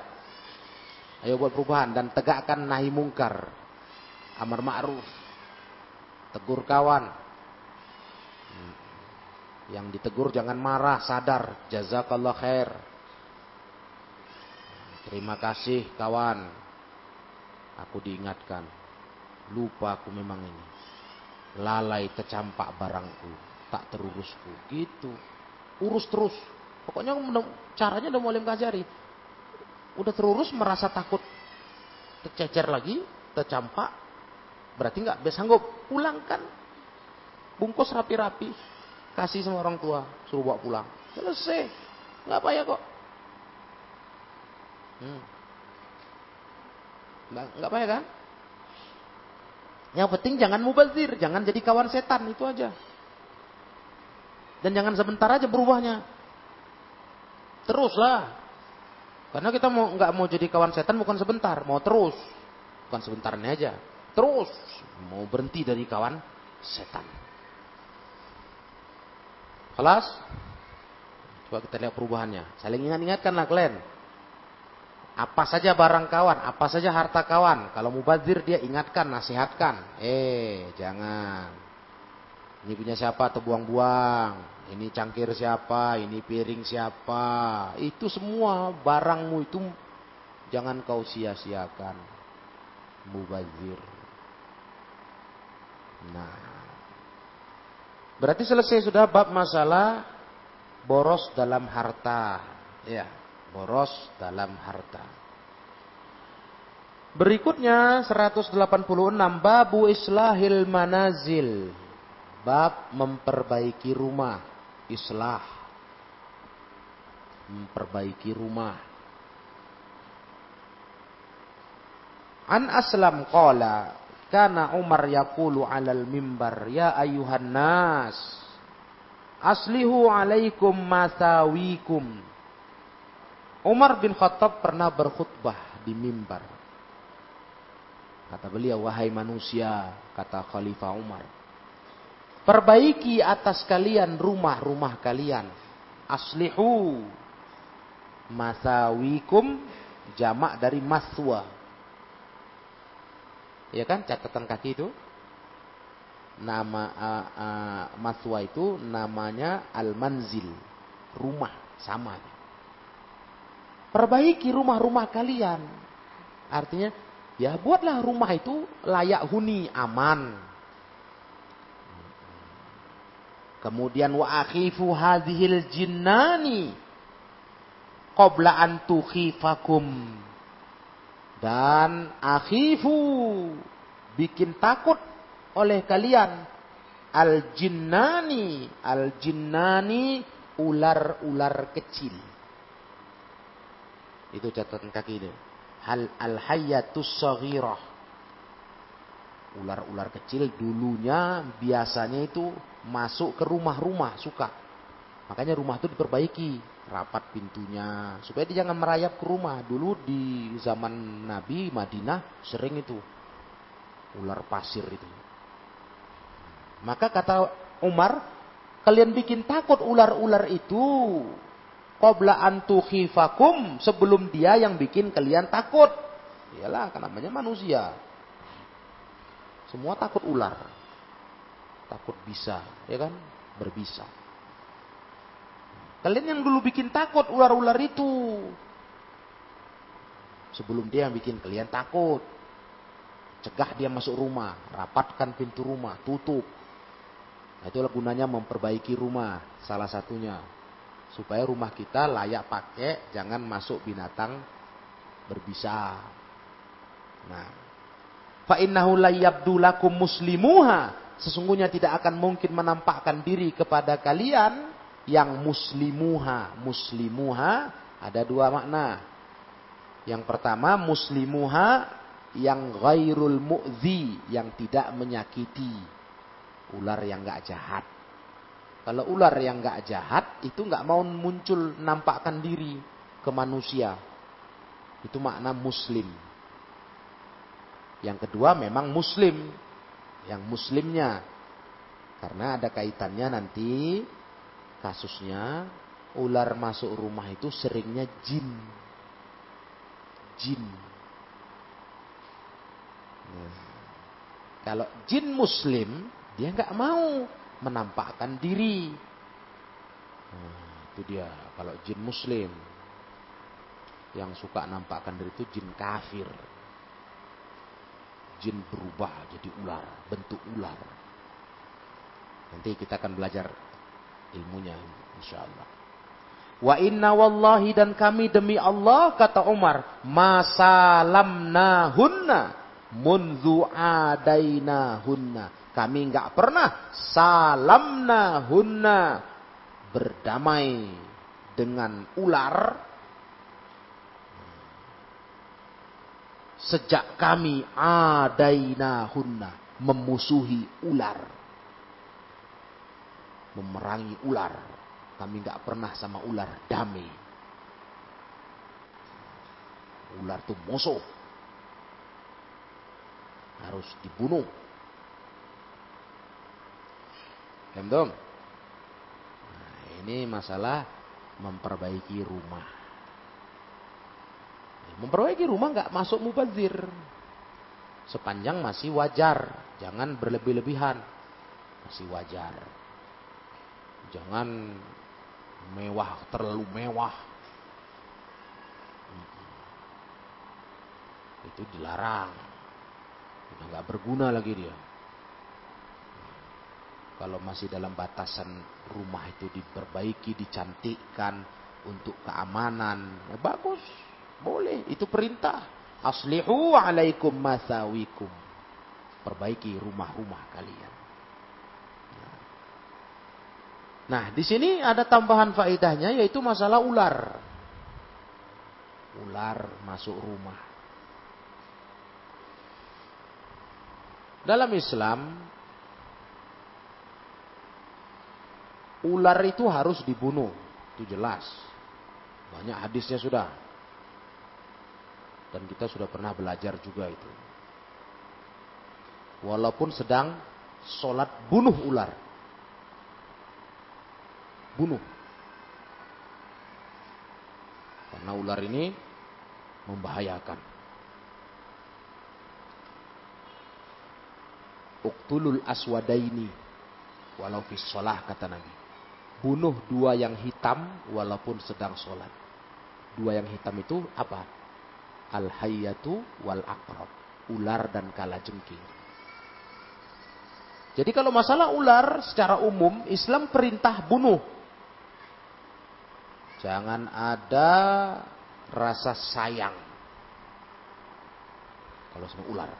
Ayo buat perubahan dan tegakkan nahi mungkar. Amar ma'ruf. Tegur kawan. Yang ditegur jangan marah, sadar. Jazakallah khair. Terima kasih kawan. Aku diingatkan. Lupa aku memang ini. Lalai kecampak barangku. Tak terurusku. Gitu. Urus terus. Pokoknya caranya udah mulai mengajari. Udah terurus merasa takut. Tercecer lagi. Tercampak. Berarti nggak bisa sanggup. Pulangkan. Bungkus rapi-rapi kasih sama orang tua, suruh bawa pulang. Selesai. Nggak payah kok. Hmm. Nggak, nggak payah kan? Yang penting jangan mubazir, jangan jadi kawan setan, itu aja. Dan jangan sebentar aja berubahnya. Teruslah. Karena kita mau nggak mau jadi kawan setan bukan sebentar, mau terus. Bukan sebentar ini aja. Terus mau berhenti dari kawan setan. Kelas? Coba kita lihat perubahannya. Saling ingat-ingatkanlah kalian. Apa saja barang kawan, apa saja harta kawan. Kalau mubazir dia ingatkan, nasihatkan. Eh, jangan. Ini punya siapa terbuang-buang. Ini cangkir siapa, ini piring siapa. Itu semua barangmu itu jangan kau sia-siakan. Mubazir. Nah, Berarti selesai sudah bab masalah boros dalam harta. Ya, boros dalam harta. Berikutnya 186 babu islahil manazil. Bab memperbaiki rumah, islah. Memperbaiki rumah. An aslam qala Kana Umar yaqulu 'alal mimbar, "Ya ayuhan nas, aslihu 'alaikum masawikum." Umar bin Khattab pernah berkhutbah di mimbar. Kata beliau, "Wahai manusia," kata Khalifah Umar, "perbaiki atas kalian rumah-rumah kalian. Aslihu masawikum jamak dari maswa. Ya kan? Catatan kaki itu. Nama uh, uh, maswa itu namanya al-manzil. Rumah sama. Perbaiki rumah-rumah kalian. Artinya ya buatlah rumah itu layak huni aman kemudian wa akhifu hadhil jinnani qabla an tukhifakum dan akhifu bikin takut oleh kalian al jinnani al jinnani ular-ular kecil Itu catatan kaki ini. Hal al hayatus saghirah. Ular-ular kecil dulunya biasanya itu masuk ke rumah-rumah suka. Makanya rumah itu diperbaiki, rapat pintunya supaya dia jangan merayap ke rumah. Dulu di zaman Nabi Madinah sering itu ular pasir itu. Maka kata Umar, kalian bikin takut ular-ular itu qabla antu khifakum sebelum dia yang bikin kalian takut. Iyalah, namanya manusia. Semua takut ular. Takut bisa, ya kan? Berbisa. Kalian yang dulu bikin takut ular-ular itu. Sebelum dia yang bikin kalian takut. Cegah dia masuk rumah, rapatkan pintu rumah, tutup. Nah, itulah gunanya memperbaiki rumah, salah satunya supaya rumah kita layak pakai, jangan masuk binatang berbisa. Nah, fa innahu layyabdu lakum muslimuha. Sesungguhnya tidak akan mungkin menampakkan diri kepada kalian yang muslimuha. Muslimuha ada dua makna. Yang pertama muslimuha yang ghairul mu'zi, yang tidak menyakiti. Ular yang gak jahat. Kalau ular yang nggak jahat itu nggak mau muncul nampakkan diri ke manusia. Itu makna muslim. Yang kedua memang muslim. Yang muslimnya. Karena ada kaitannya nanti kasusnya ular masuk rumah itu seringnya jin. Jin. Nah, kalau jin muslim dia nggak mau menampakkan diri. Nah, itu dia kalau jin muslim yang suka nampakkan diri itu jin kafir. Jin berubah jadi ular, bentuk ular. Nanti kita akan belajar ilmunya insya Allah. Wa inna wallahi dan kami demi Allah kata Umar, masalamnahunna munzu adainahunna kami nggak pernah salamna hunna berdamai dengan ular sejak kami adaina hunna memusuhi ular. Memerangi ular. Kami nggak pernah sama ular damai. Ular itu musuh. Harus dibunuh. Nah, ini masalah memperbaiki rumah. Memperbaiki rumah nggak masuk mubazir. Sepanjang masih wajar, jangan berlebih-lebihan. Masih wajar. Jangan mewah, terlalu mewah. Itu dilarang. Udah nggak berguna lagi dia. Kalau masih dalam batasan rumah itu diperbaiki, dicantikkan untuk keamanan, ya bagus, boleh. Itu perintah. Aslihu alaikum masawikum. Perbaiki rumah-rumah kalian. Nah, di sini ada tambahan faedahnya yaitu masalah ular. Ular masuk rumah. Dalam Islam ular itu harus dibunuh. Itu jelas. Banyak hadisnya sudah. Dan kita sudah pernah belajar juga itu. Walaupun sedang sholat bunuh ular. Bunuh. Karena ular ini membahayakan. Uktulul aswadaini walau fi sholah kata Nabi bunuh dua yang hitam walaupun sedang sholat. Dua yang hitam itu apa? Al-hayyatu wal akrab. Ular dan kalajengking. Jadi kalau masalah ular secara umum Islam perintah bunuh. Jangan ada rasa sayang. Kalau sama ular.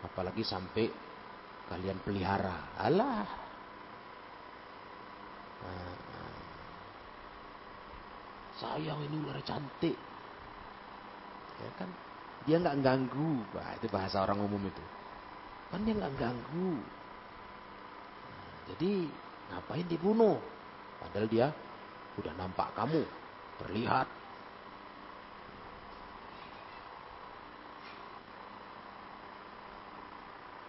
Apalagi sampai kalian pelihara. Allah, sayang ini ular cantik. Ya kan? Dia nggak ganggu. Wah, itu bahasa orang umum itu. Kan dia nggak ganggu. Nah, jadi ngapain dibunuh? Padahal dia udah nampak kamu, terlihat.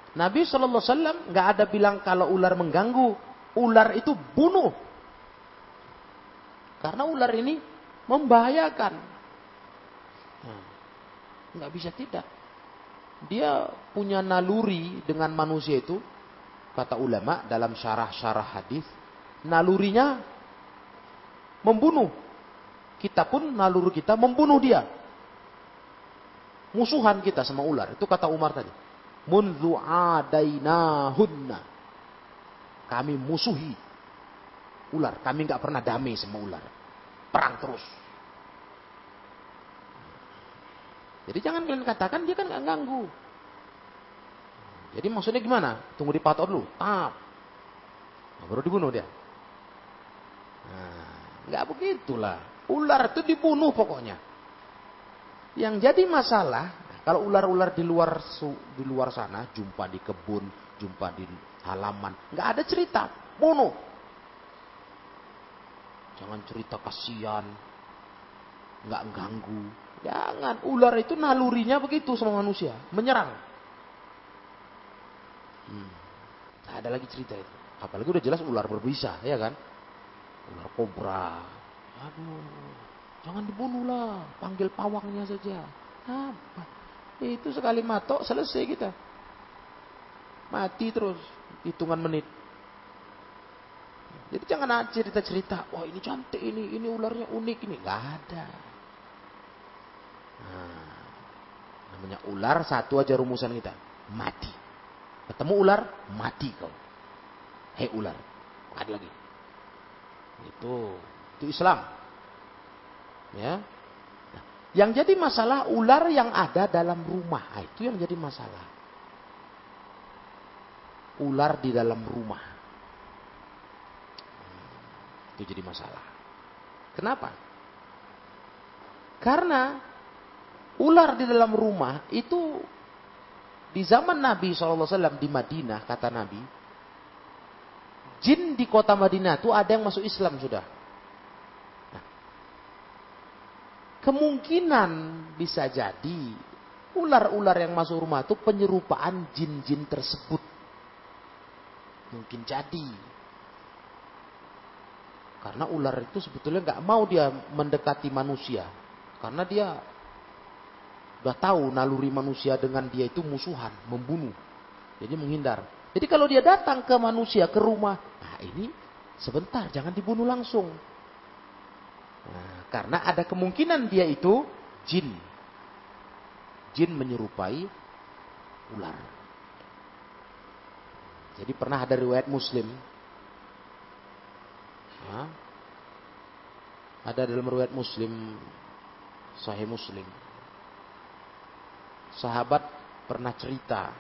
Nabi Shallallahu Alaihi Wasallam nggak ada bilang kalau ular mengganggu, ular itu bunuh. Karena ular ini membahayakan. Nah, nggak bisa tidak. Dia punya naluri dengan manusia itu, kata ulama dalam syarah-syarah hadis, nalurinya membunuh. Kita pun naluri kita membunuh dia. Musuhan kita sama ular. Itu kata Umar tadi. Munzu adainahunna. Kami musuhi ular. Kami nggak pernah damai sama ular. Perang terus. Jadi jangan kalian katakan dia kan nggak ganggu. Jadi maksudnya gimana? Tunggu dipatok dulu. Tap. Nah, baru dibunuh dia. Nah, begitulah. Ular itu dibunuh pokoknya. Yang jadi masalah kalau ular-ular di luar di luar sana jumpa di kebun, jumpa di halaman, nggak ada cerita, bunuh. Jangan cerita kasihan, nggak ganggu. Jangan, ular itu nalurinya begitu sama manusia, menyerang. Hmm. ada lagi cerita itu. Apalagi udah jelas ular berbisa, ya kan? Ular kobra. Aduh, jangan dibunuh lah, panggil pawangnya saja. Apa? Itu sekali matok selesai kita. Mati terus, hitungan menit. Jadi jangan cerita-cerita, wah ini cantik ini, ini ularnya unik ini. Gak ada. Nah, namanya ular satu aja rumusan kita. Mati. Ketemu ular, mati kau. Hei ular. Ada lagi. Itu itu Islam. Ya. Nah, yang jadi masalah ular yang ada dalam rumah. Nah, itu yang jadi masalah. Ular di dalam rumah. Itu jadi masalah. Kenapa? Karena ular di dalam rumah itu di zaman Nabi SAW di Madinah kata Nabi jin di kota Madinah itu ada yang masuk Islam sudah nah, kemungkinan bisa jadi ular-ular yang masuk rumah itu penyerupaan jin-jin tersebut mungkin jadi karena ular itu sebetulnya nggak mau dia mendekati manusia karena dia Udah tahu naluri manusia dengan dia itu musuhan, membunuh. Jadi menghindar. Jadi kalau dia datang ke manusia, ke rumah, nah ini sebentar, jangan dibunuh langsung. Nah, karena ada kemungkinan dia itu jin. Jin menyerupai ular. Jadi pernah ada riwayat muslim. Ada dalam riwayat muslim, sahih muslim sahabat pernah cerita.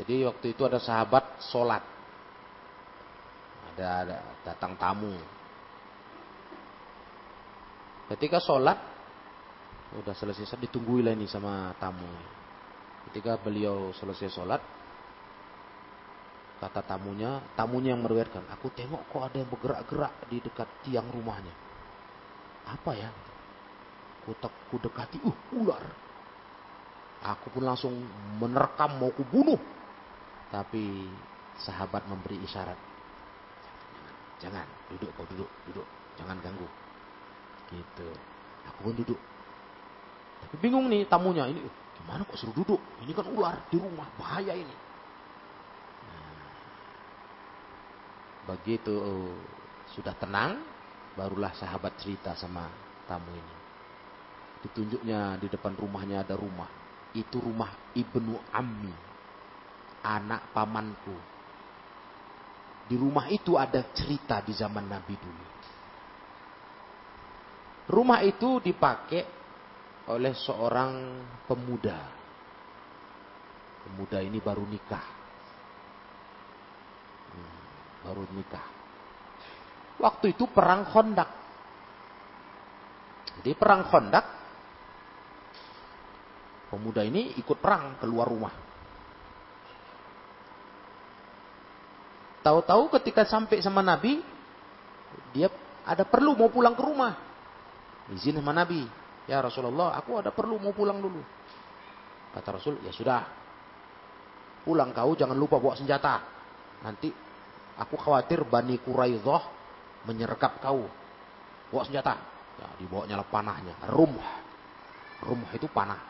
Jadi waktu itu ada sahabat sholat. Ada, ada datang tamu. Ketika sholat, udah selesai, ditungguin lah ini sama tamu. Ketika beliau selesai sholat, kata tamunya, tamunya yang meriwayatkan, aku tengok kok ada yang bergerak-gerak di dekat tiang rumahnya. Apa ya? ku dekati, uh ular. Aku pun langsung menerkam mau ku bunuh. Tapi sahabat memberi isyarat. Jangan, duduk kau duduk, duduk. Jangan ganggu. Gitu. Aku pun duduk. Tapi bingung nih tamunya ini, gimana kok suruh duduk? Ini kan ular di rumah, bahaya ini. Begitu uh, sudah tenang, barulah sahabat cerita sama tamu ini. Ditunjuknya di depan rumahnya ada rumah. Itu rumah Ibnu Ammi. Anak pamanku. Di rumah itu ada cerita di zaman Nabi dulu. Rumah itu dipakai oleh seorang pemuda. Pemuda ini baru nikah. Baru nikah. Waktu itu perang Khandaq. Jadi perang Khandaq pemuda ini ikut perang keluar rumah. Tahu-tahu ketika sampai sama Nabi, dia ada perlu mau pulang ke rumah. Izin sama Nabi. Ya Rasulullah, aku ada perlu mau pulang dulu. Kata Rasul, ya sudah. Pulang kau jangan lupa bawa senjata. Nanti aku khawatir Bani Quraidah menyergap kau. Bawa senjata. Ya, dibawanya panahnya. Rumah. Rumah itu panah.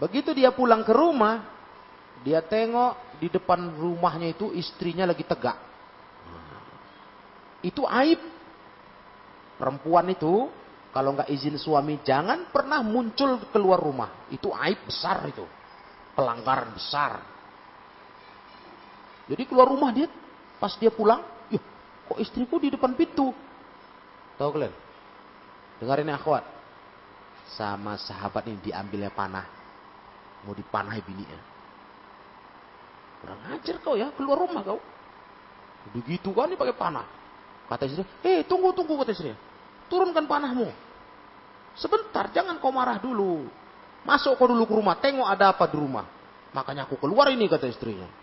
Begitu dia pulang ke rumah, dia tengok di depan rumahnya itu istrinya lagi tegak. Itu aib. Perempuan itu kalau nggak izin suami jangan pernah muncul keluar rumah. Itu aib besar itu. Pelanggaran besar. Jadi keluar rumah dia pas dia pulang, yuk kok istriku di depan pintu? Tahu kalian? Dengarin ya akhwat. Sama sahabat ini diambilnya panah. Mau dipanahi bininya. Kurang ajar kau ya, keluar rumah kau. Begitu kan nih pakai panah. Kata istri, eh tunggu tunggu kata istri. Turunkan panahmu. Sebentar, jangan kau marah dulu. Masuk kau dulu ke rumah, tengok ada apa di rumah. Makanya aku keluar ini kata istrinya.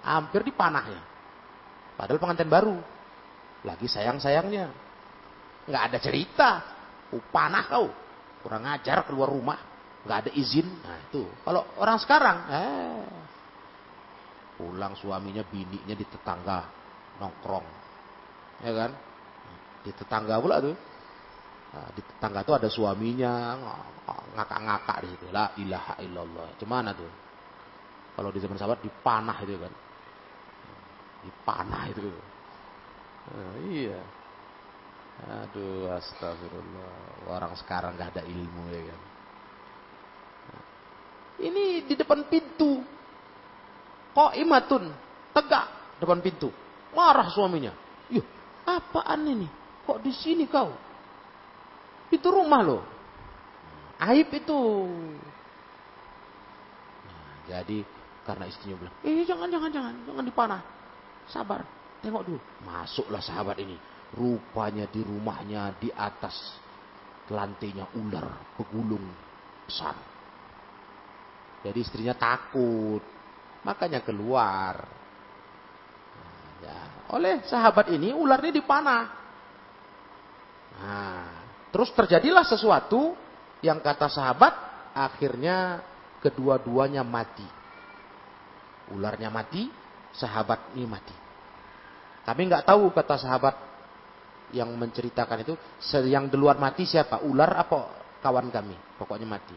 Hampir dipanah ya. Padahal pengantin baru. Lagi sayang-sayangnya. Nggak ada cerita. Oh, panah kau. Kurang ajar keluar rumah nggak ada izin. Nah itu. Kalau orang sekarang, eh, pulang suaminya, bininya di tetangga nongkrong, ya kan? Di tetangga pula tuh. Nah, di tetangga tuh ada suaminya ngakak-ngakak di situ. La ilaha illallah. Cuman tuh? Kalau di zaman sahabat dipanah itu kan. Dipanah itu. Nah, iya. Aduh, astagfirullah. Orang sekarang gak ada ilmu ya kan. Ini di depan pintu. Kok imatun. Tegak depan pintu. Marah suaminya. Yuh, apaan ini? Kok di sini kau? Itu rumah loh. Aib itu. Nah, jadi karena istrinya bilang, eh jangan, jangan, jangan, jangan dipanah. Sabar, tengok dulu. Masuklah sahabat ini. Rupanya di rumahnya di atas lantainya ular begulung besar. Jadi istrinya takut. Makanya keluar. Nah, ya. Oleh sahabat ini ularnya dipanah. Nah, terus terjadilah sesuatu yang kata sahabat akhirnya kedua-duanya mati. Ularnya mati, sahabat ini mati. Tapi nggak tahu kata sahabat yang menceritakan itu, yang di luar mati siapa? Ular apa kawan kami? Pokoknya mati.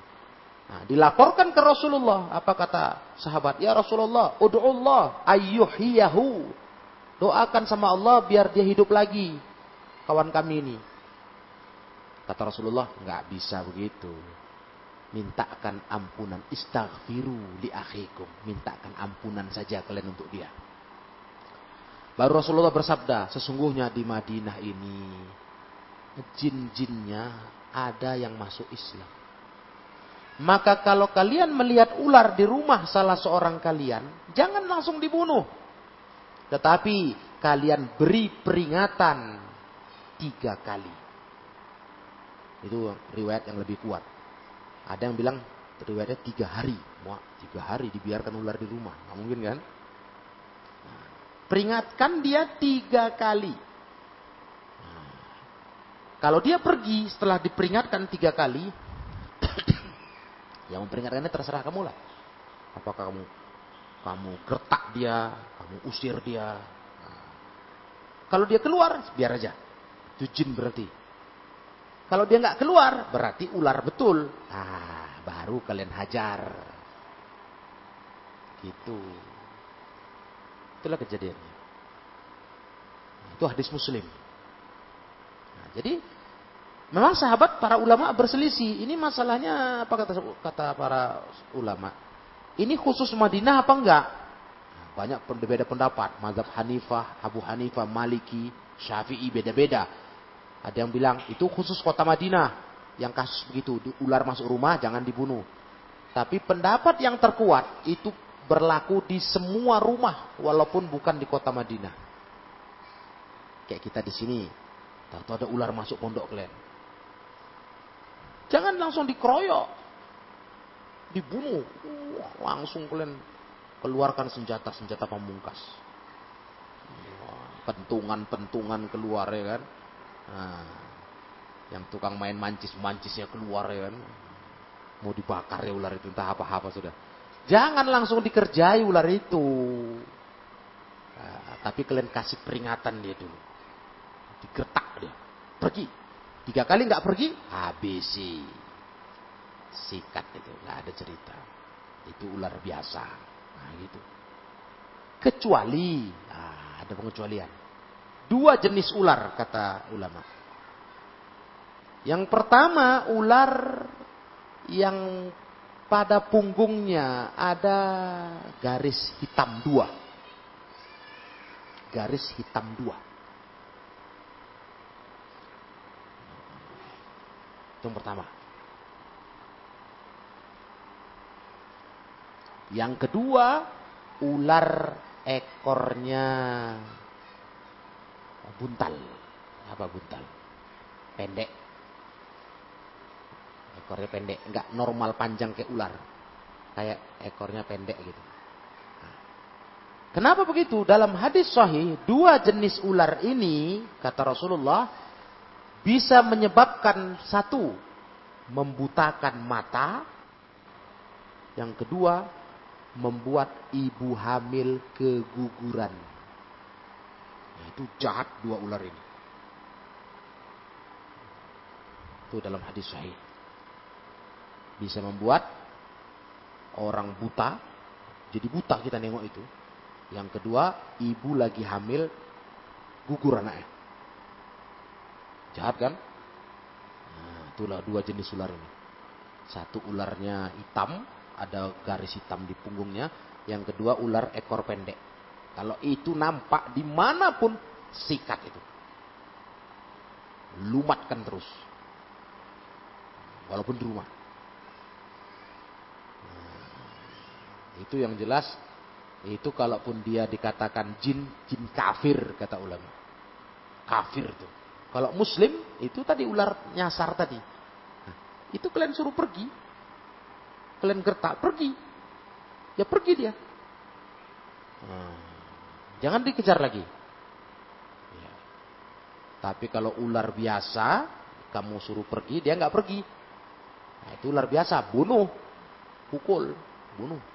Nah, dilaporkan ke Rasulullah. Apa kata sahabat? Ya Rasulullah, ud'ullah ayyuhiyahu. Doakan sama Allah biar dia hidup lagi. Kawan kami ini. Kata Rasulullah, nggak bisa begitu. Mintakan ampunan. Istaghfiru li akhikum. Mintakan ampunan saja kalian untuk dia. Baru Rasulullah bersabda, sesungguhnya di Madinah ini jin-jinnya ada yang masuk Islam. Maka kalau kalian melihat ular di rumah salah seorang kalian, jangan langsung dibunuh. Tetapi kalian beri peringatan tiga kali. Itu riwayat yang lebih kuat. Ada yang bilang riwayatnya tiga hari. Wah, tiga hari dibiarkan ular di rumah. Nggak mungkin kan? Nah, peringatkan dia tiga kali. Nah, kalau dia pergi setelah diperingatkan tiga kali, yang memperingatkannya terserah kamu lah. Apakah kamu kamu gertak dia, kamu usir dia. Nah. Kalau dia keluar, biar aja. Itu jin berarti. Kalau dia nggak keluar, berarti ular betul. Nah, baru kalian hajar. Gitu. Itulah kejadiannya. Nah, itu hadis muslim. Nah, jadi Memang sahabat para ulama berselisih. Ini masalahnya apa kata kata para ulama? Ini khusus Madinah apa enggak? Banyak berbeda pendapat. Mazhab Hanifah, Abu Hanifah, Maliki, Syafi'i beda-beda. Ada yang bilang itu khusus kota Madinah. Yang kasus begitu, ular masuk rumah jangan dibunuh. Tapi pendapat yang terkuat itu berlaku di semua rumah walaupun bukan di kota Madinah. Kayak kita di sini, tahu ada ular masuk pondok kalian. Jangan langsung dikeroyok, dibunuh, uh, langsung kalian keluarkan senjata-senjata pamungkas. Pentungan-pentungan keluar ya kan. Nah, yang tukang main mancis-mancisnya keluar ya kan. Mau dibakar ya ular itu entah apa-apa sudah. Jangan langsung dikerjai ular itu. Nah, tapi kalian kasih peringatan dia dulu. Digertak dia. Pergi. Tiga kali nggak pergi, habisi. Sikat itu, nggak ada cerita. Itu ular biasa. Nah gitu. Kecuali, nah, ada pengecualian. Dua jenis ular kata ulama. Yang pertama ular yang pada punggungnya ada garis hitam dua. Garis hitam dua. Itu yang pertama. Yang kedua, ular ekornya buntal. Apa buntal? Pendek ekornya pendek, nggak normal panjang kayak ular. Kayak ekornya pendek gitu. Nah. Kenapa begitu? Dalam hadis sahih, dua jenis ular ini, kata Rasulullah, bisa menyebabkan satu, membutakan mata. Yang kedua, membuat ibu hamil keguguran. Itu jahat dua ular ini. Itu dalam hadis sahih bisa membuat orang buta jadi buta kita nengok itu. Yang kedua, ibu lagi hamil gugur anaknya. Jahat kan? Nah, itulah dua jenis ular ini. Satu ularnya hitam, ada garis hitam di punggungnya. Yang kedua ular ekor pendek. Kalau itu nampak di mana pun sikat itu. Lumatkan terus. Walaupun di rumah. Itu yang jelas itu kalaupun dia dikatakan jin, jin kafir kata ulama. Kafir tuh. Kalau muslim itu tadi ular nyasar tadi. Nah, itu kalian suruh pergi. Kalian gertak pergi. Ya pergi dia. Nah, jangan dikejar lagi. Ya. Tapi kalau ular biasa, kamu suruh pergi, dia nggak pergi. Nah, itu ular biasa, bunuh, pukul, bunuh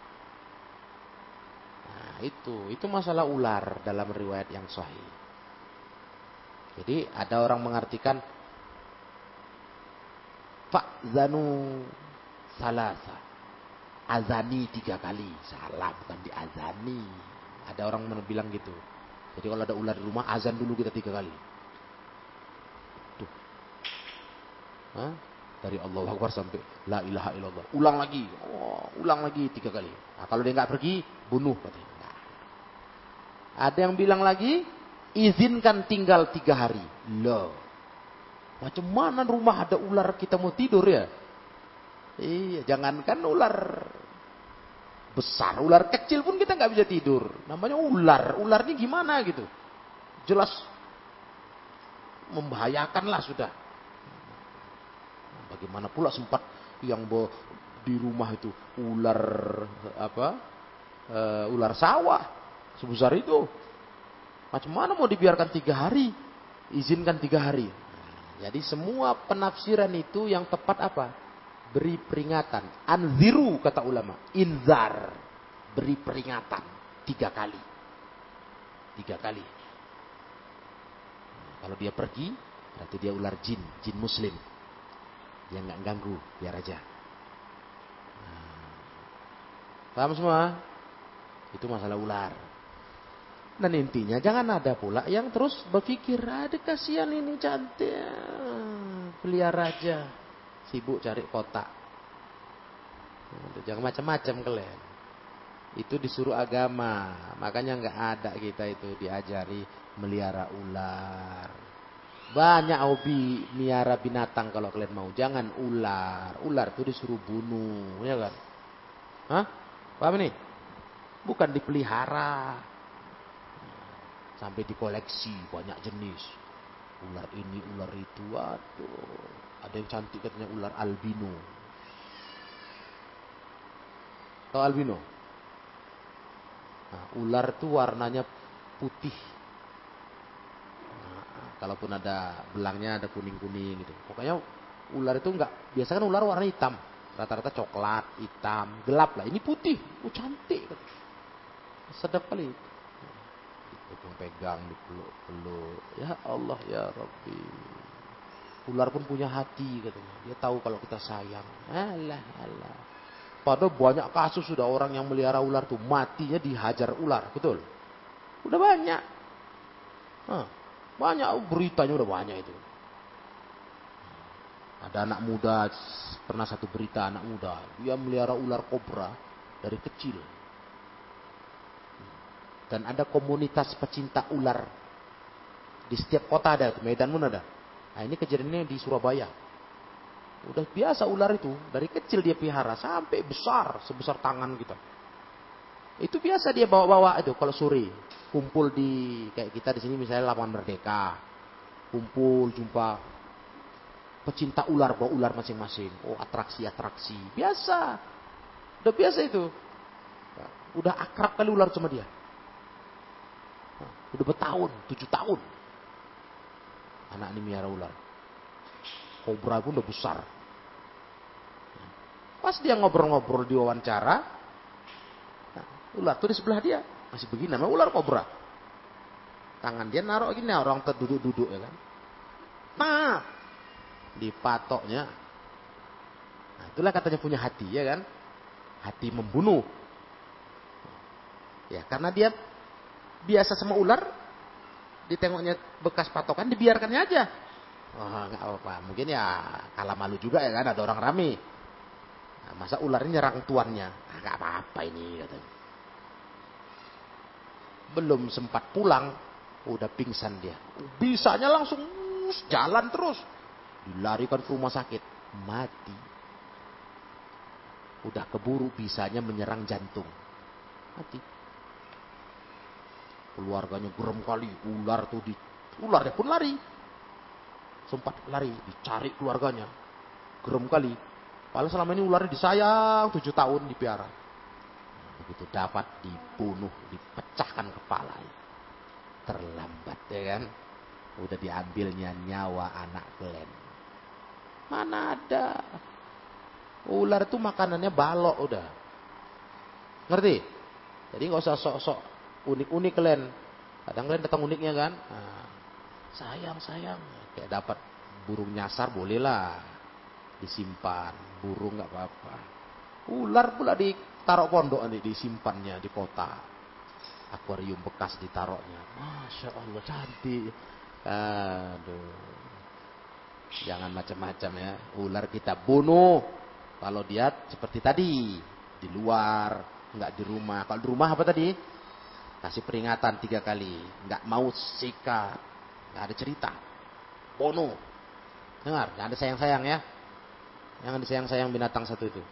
itu, itu masalah ular dalam riwayat yang sahih. Jadi ada orang mengartikan Pak Zanu salasa. Azani tiga kali. Salah, bukan di azani. Ada orang bilang gitu. Jadi kalau ada ular di rumah, azan dulu kita tiga kali. Tuh. Hah? Dari Allah Akbar sampai La ilaha illallah. Ulang lagi. Oh, ulang lagi tiga kali. Nah, kalau dia nggak pergi, bunuh katanya. Ada yang bilang lagi, izinkan tinggal tiga hari. Loh, macam mana rumah ada ular kita mau tidur ya? Iya, jangankan ular besar, ular kecil pun kita nggak bisa tidur. Namanya ular, ular ini gimana gitu? Jelas membahayakan lah sudah. Bagaimana pula sempat yang di rumah itu ular apa? Uh, ular sawah sebesar itu. Macam mana mau dibiarkan tiga hari? Izinkan tiga hari. Jadi semua penafsiran itu yang tepat apa? Beri peringatan. Anziru kata ulama. Inzar. Beri peringatan. Tiga kali. Tiga kali. kalau dia pergi, berarti dia ular jin. Jin muslim. Yang nggak ganggu. Biar aja. Nah. Paham semua? Itu masalah ular. Dan intinya jangan ada pula yang terus berpikir, ada kasihan ini cantik. Pelihara aja. Sibuk cari kotak. Jangan macam-macam kalian. Itu disuruh agama. Makanya nggak ada kita itu diajari melihara ular. Banyak hobi miara binatang kalau kalian mau. Jangan ular. Ular itu disuruh bunuh, ya kan? Hah? Paham nih? Bukan dipelihara. Sampai dikoleksi banyak jenis. Ular ini, ular itu. Waduh. Ada yang cantik katanya ular albino. Tahu albino? Nah, ular itu warnanya putih. Nah, kalaupun ada belangnya ada kuning-kuning gitu. Pokoknya ular itu enggak, biasa kan ular warna hitam. Rata-rata coklat, hitam, gelap lah. Ini putih. Oh cantik. Sedap kali pegang, dipeluk-peluk. Ya Allah ya Rabbi. Ular pun punya hati katanya. Dia tahu kalau kita sayang. Alah, alah. Padahal banyak kasus sudah orang yang melihara ular tuh matinya dihajar ular, betul? Udah banyak. Hah, banyak beritanya udah banyak itu. Ada anak muda, pernah satu berita anak muda, dia melihara ular kobra dari kecil. Dan ada komunitas pecinta ular. Di setiap kota ada, Medan pun ada. Nah ini kejadiannya di Surabaya. Udah biasa ular itu, dari kecil dia pelihara sampai besar, sebesar tangan kita. Itu biasa dia bawa-bawa itu kalau sore. Kumpul di kayak kita di sini misalnya lapangan merdeka. Kumpul jumpa pecinta ular bawa ular masing-masing. Oh atraksi-atraksi. Biasa. Udah biasa itu. Udah akrab kali ular sama dia. Udah bertahun, tujuh tahun. Anak ini miara ular. Kobra pun udah besar. Pas dia ngobrol-ngobrol di wawancara, nah, ular tuh di sebelah dia. Masih begini, namanya ular kobra. Tangan dia naruh gini, orang terduduk-duduk ya kan. Nah, di patoknya. Nah, itulah katanya punya hati ya kan. Hati membunuh. Ya, karena dia biasa sama ular, ditengoknya bekas patokan, dibiarkannya aja. Oh, nggak apa-apa. Mungkin ya kalah malu juga ya kan, ada orang rame. Nah, masa ular ini nyerang tuannya? Ah, nggak apa-apa ini katanya. Belum sempat pulang, udah pingsan dia. Bisanya langsung jalan terus. Dilarikan ke rumah sakit, mati. Udah keburu bisanya menyerang jantung. Mati keluarganya gerem kali ular tuh di ularnya pun lari. Sempat lari dicari keluarganya. Gerem kali. Padahal selama ini ularnya disayang tujuh tahun dipiara begitu dapat dibunuh dipecahkan kepala terlambat ya kan? Udah diambilnya nyawa anak kalian mana ada? Ular itu makanannya balok udah. Ngerti? Jadi nggak usah sok-sok unik-unik kalian. Kadang kalian datang uniknya kan. Nah, sayang. Kayak dapat burung nyasar bolehlah disimpan. Burung nggak apa-apa. Ular pula ditaruh pondok nanti disimpannya di kota. Akuarium bekas ditaruhnya. Masya Allah cantik. Aduh. Jangan macam-macam ya. Ular kita bunuh. Kalau dia seperti tadi. Di luar. Nggak di rumah. Kalau di rumah apa tadi? Kasih peringatan tiga kali. Nggak mau sikat. Nggak ada cerita. Bono. Dengar, nggak ada sayang-sayang ya. Jangan disayang-sayang binatang satu itu.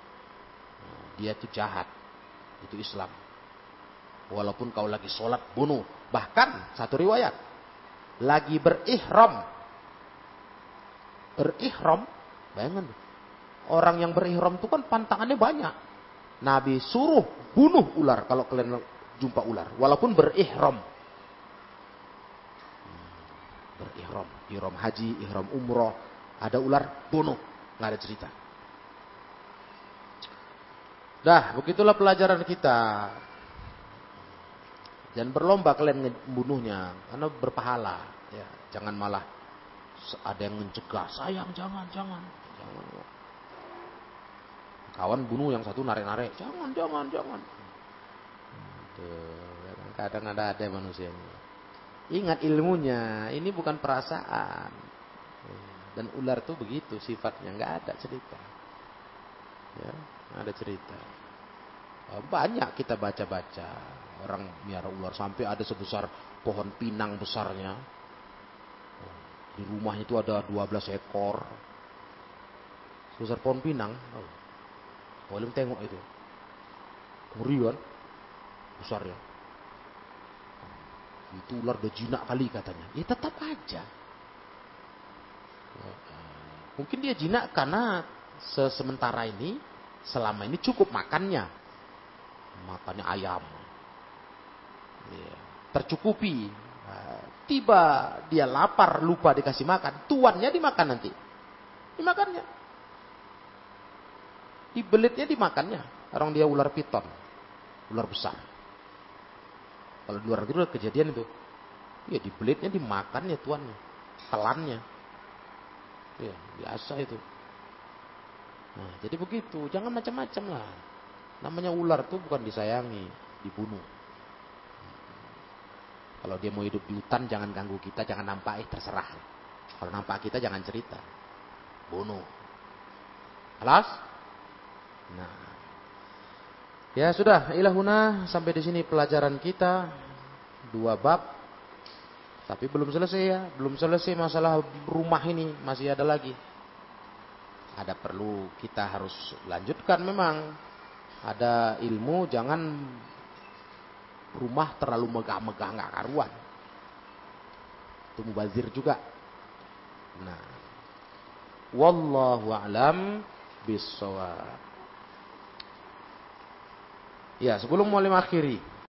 Dia itu jahat. Itu Islam. Walaupun kau lagi sholat bunuh. Bahkan satu riwayat. Lagi berihram. Berihram. Bayangkan. Orang yang berihram itu kan pantangannya banyak. Nabi suruh bunuh ular kalau kalian jumpa ular. Walaupun berihram. Berihram. Ihram haji ihram umroh. Ada ular bunuh. Nggak ada cerita. Dah begitulah pelajaran kita. Dan berlomba kalian membunuhnya karena berpahala. Ya jangan malah ada yang mencegah. Sayang jangan jangan. Jangan. Kawan bunuh yang satu narik-narik. Jangan jangan jangan kadang ada ada manusia ini. Ingat ilmunya, ini bukan perasaan. Dan ular tuh begitu sifatnya, nggak ada cerita. Ya, ada cerita. Banyak kita baca-baca orang miara ular sampai ada sebesar pohon pinang besarnya. Di rumahnya itu ada 12 ekor. Sebesar pohon pinang. Oh. Boleh tengok itu. Ngeri kan? besar ya. Itu ular udah jinak kali katanya. Ya tetap aja. Mungkin dia jinak karena sementara ini, selama ini cukup makannya. Makannya ayam. Ya, tercukupi. Nah, tiba dia lapar, lupa dikasih makan. Tuannya dimakan nanti. Dimakannya. Dibelitnya dimakannya. Orang dia ular piton. Ular besar. Kalau di luar negeri kejadian itu. Ya dibelitnya dimakannya tuannya. Telannya. Ya, biasa itu. Nah, jadi begitu, jangan macam-macam lah. Namanya ular tuh bukan disayangi, dibunuh. Kalau dia mau hidup di hutan, jangan ganggu kita, jangan nampak, eh terserah. Kalau nampak kita, jangan cerita. Bunuh. Alas? Nah. Ya sudah, ilahuna sampai di sini pelajaran kita. Dua bab tapi belum selesai ya, belum selesai masalah rumah ini, masih ada lagi. Ada perlu kita harus lanjutkan memang. Ada ilmu jangan rumah terlalu megah-megah nggak karuan. Itu mubazir juga. Nah, wallahu a'lam bisawab. Ya, sebelum mulai akhiri,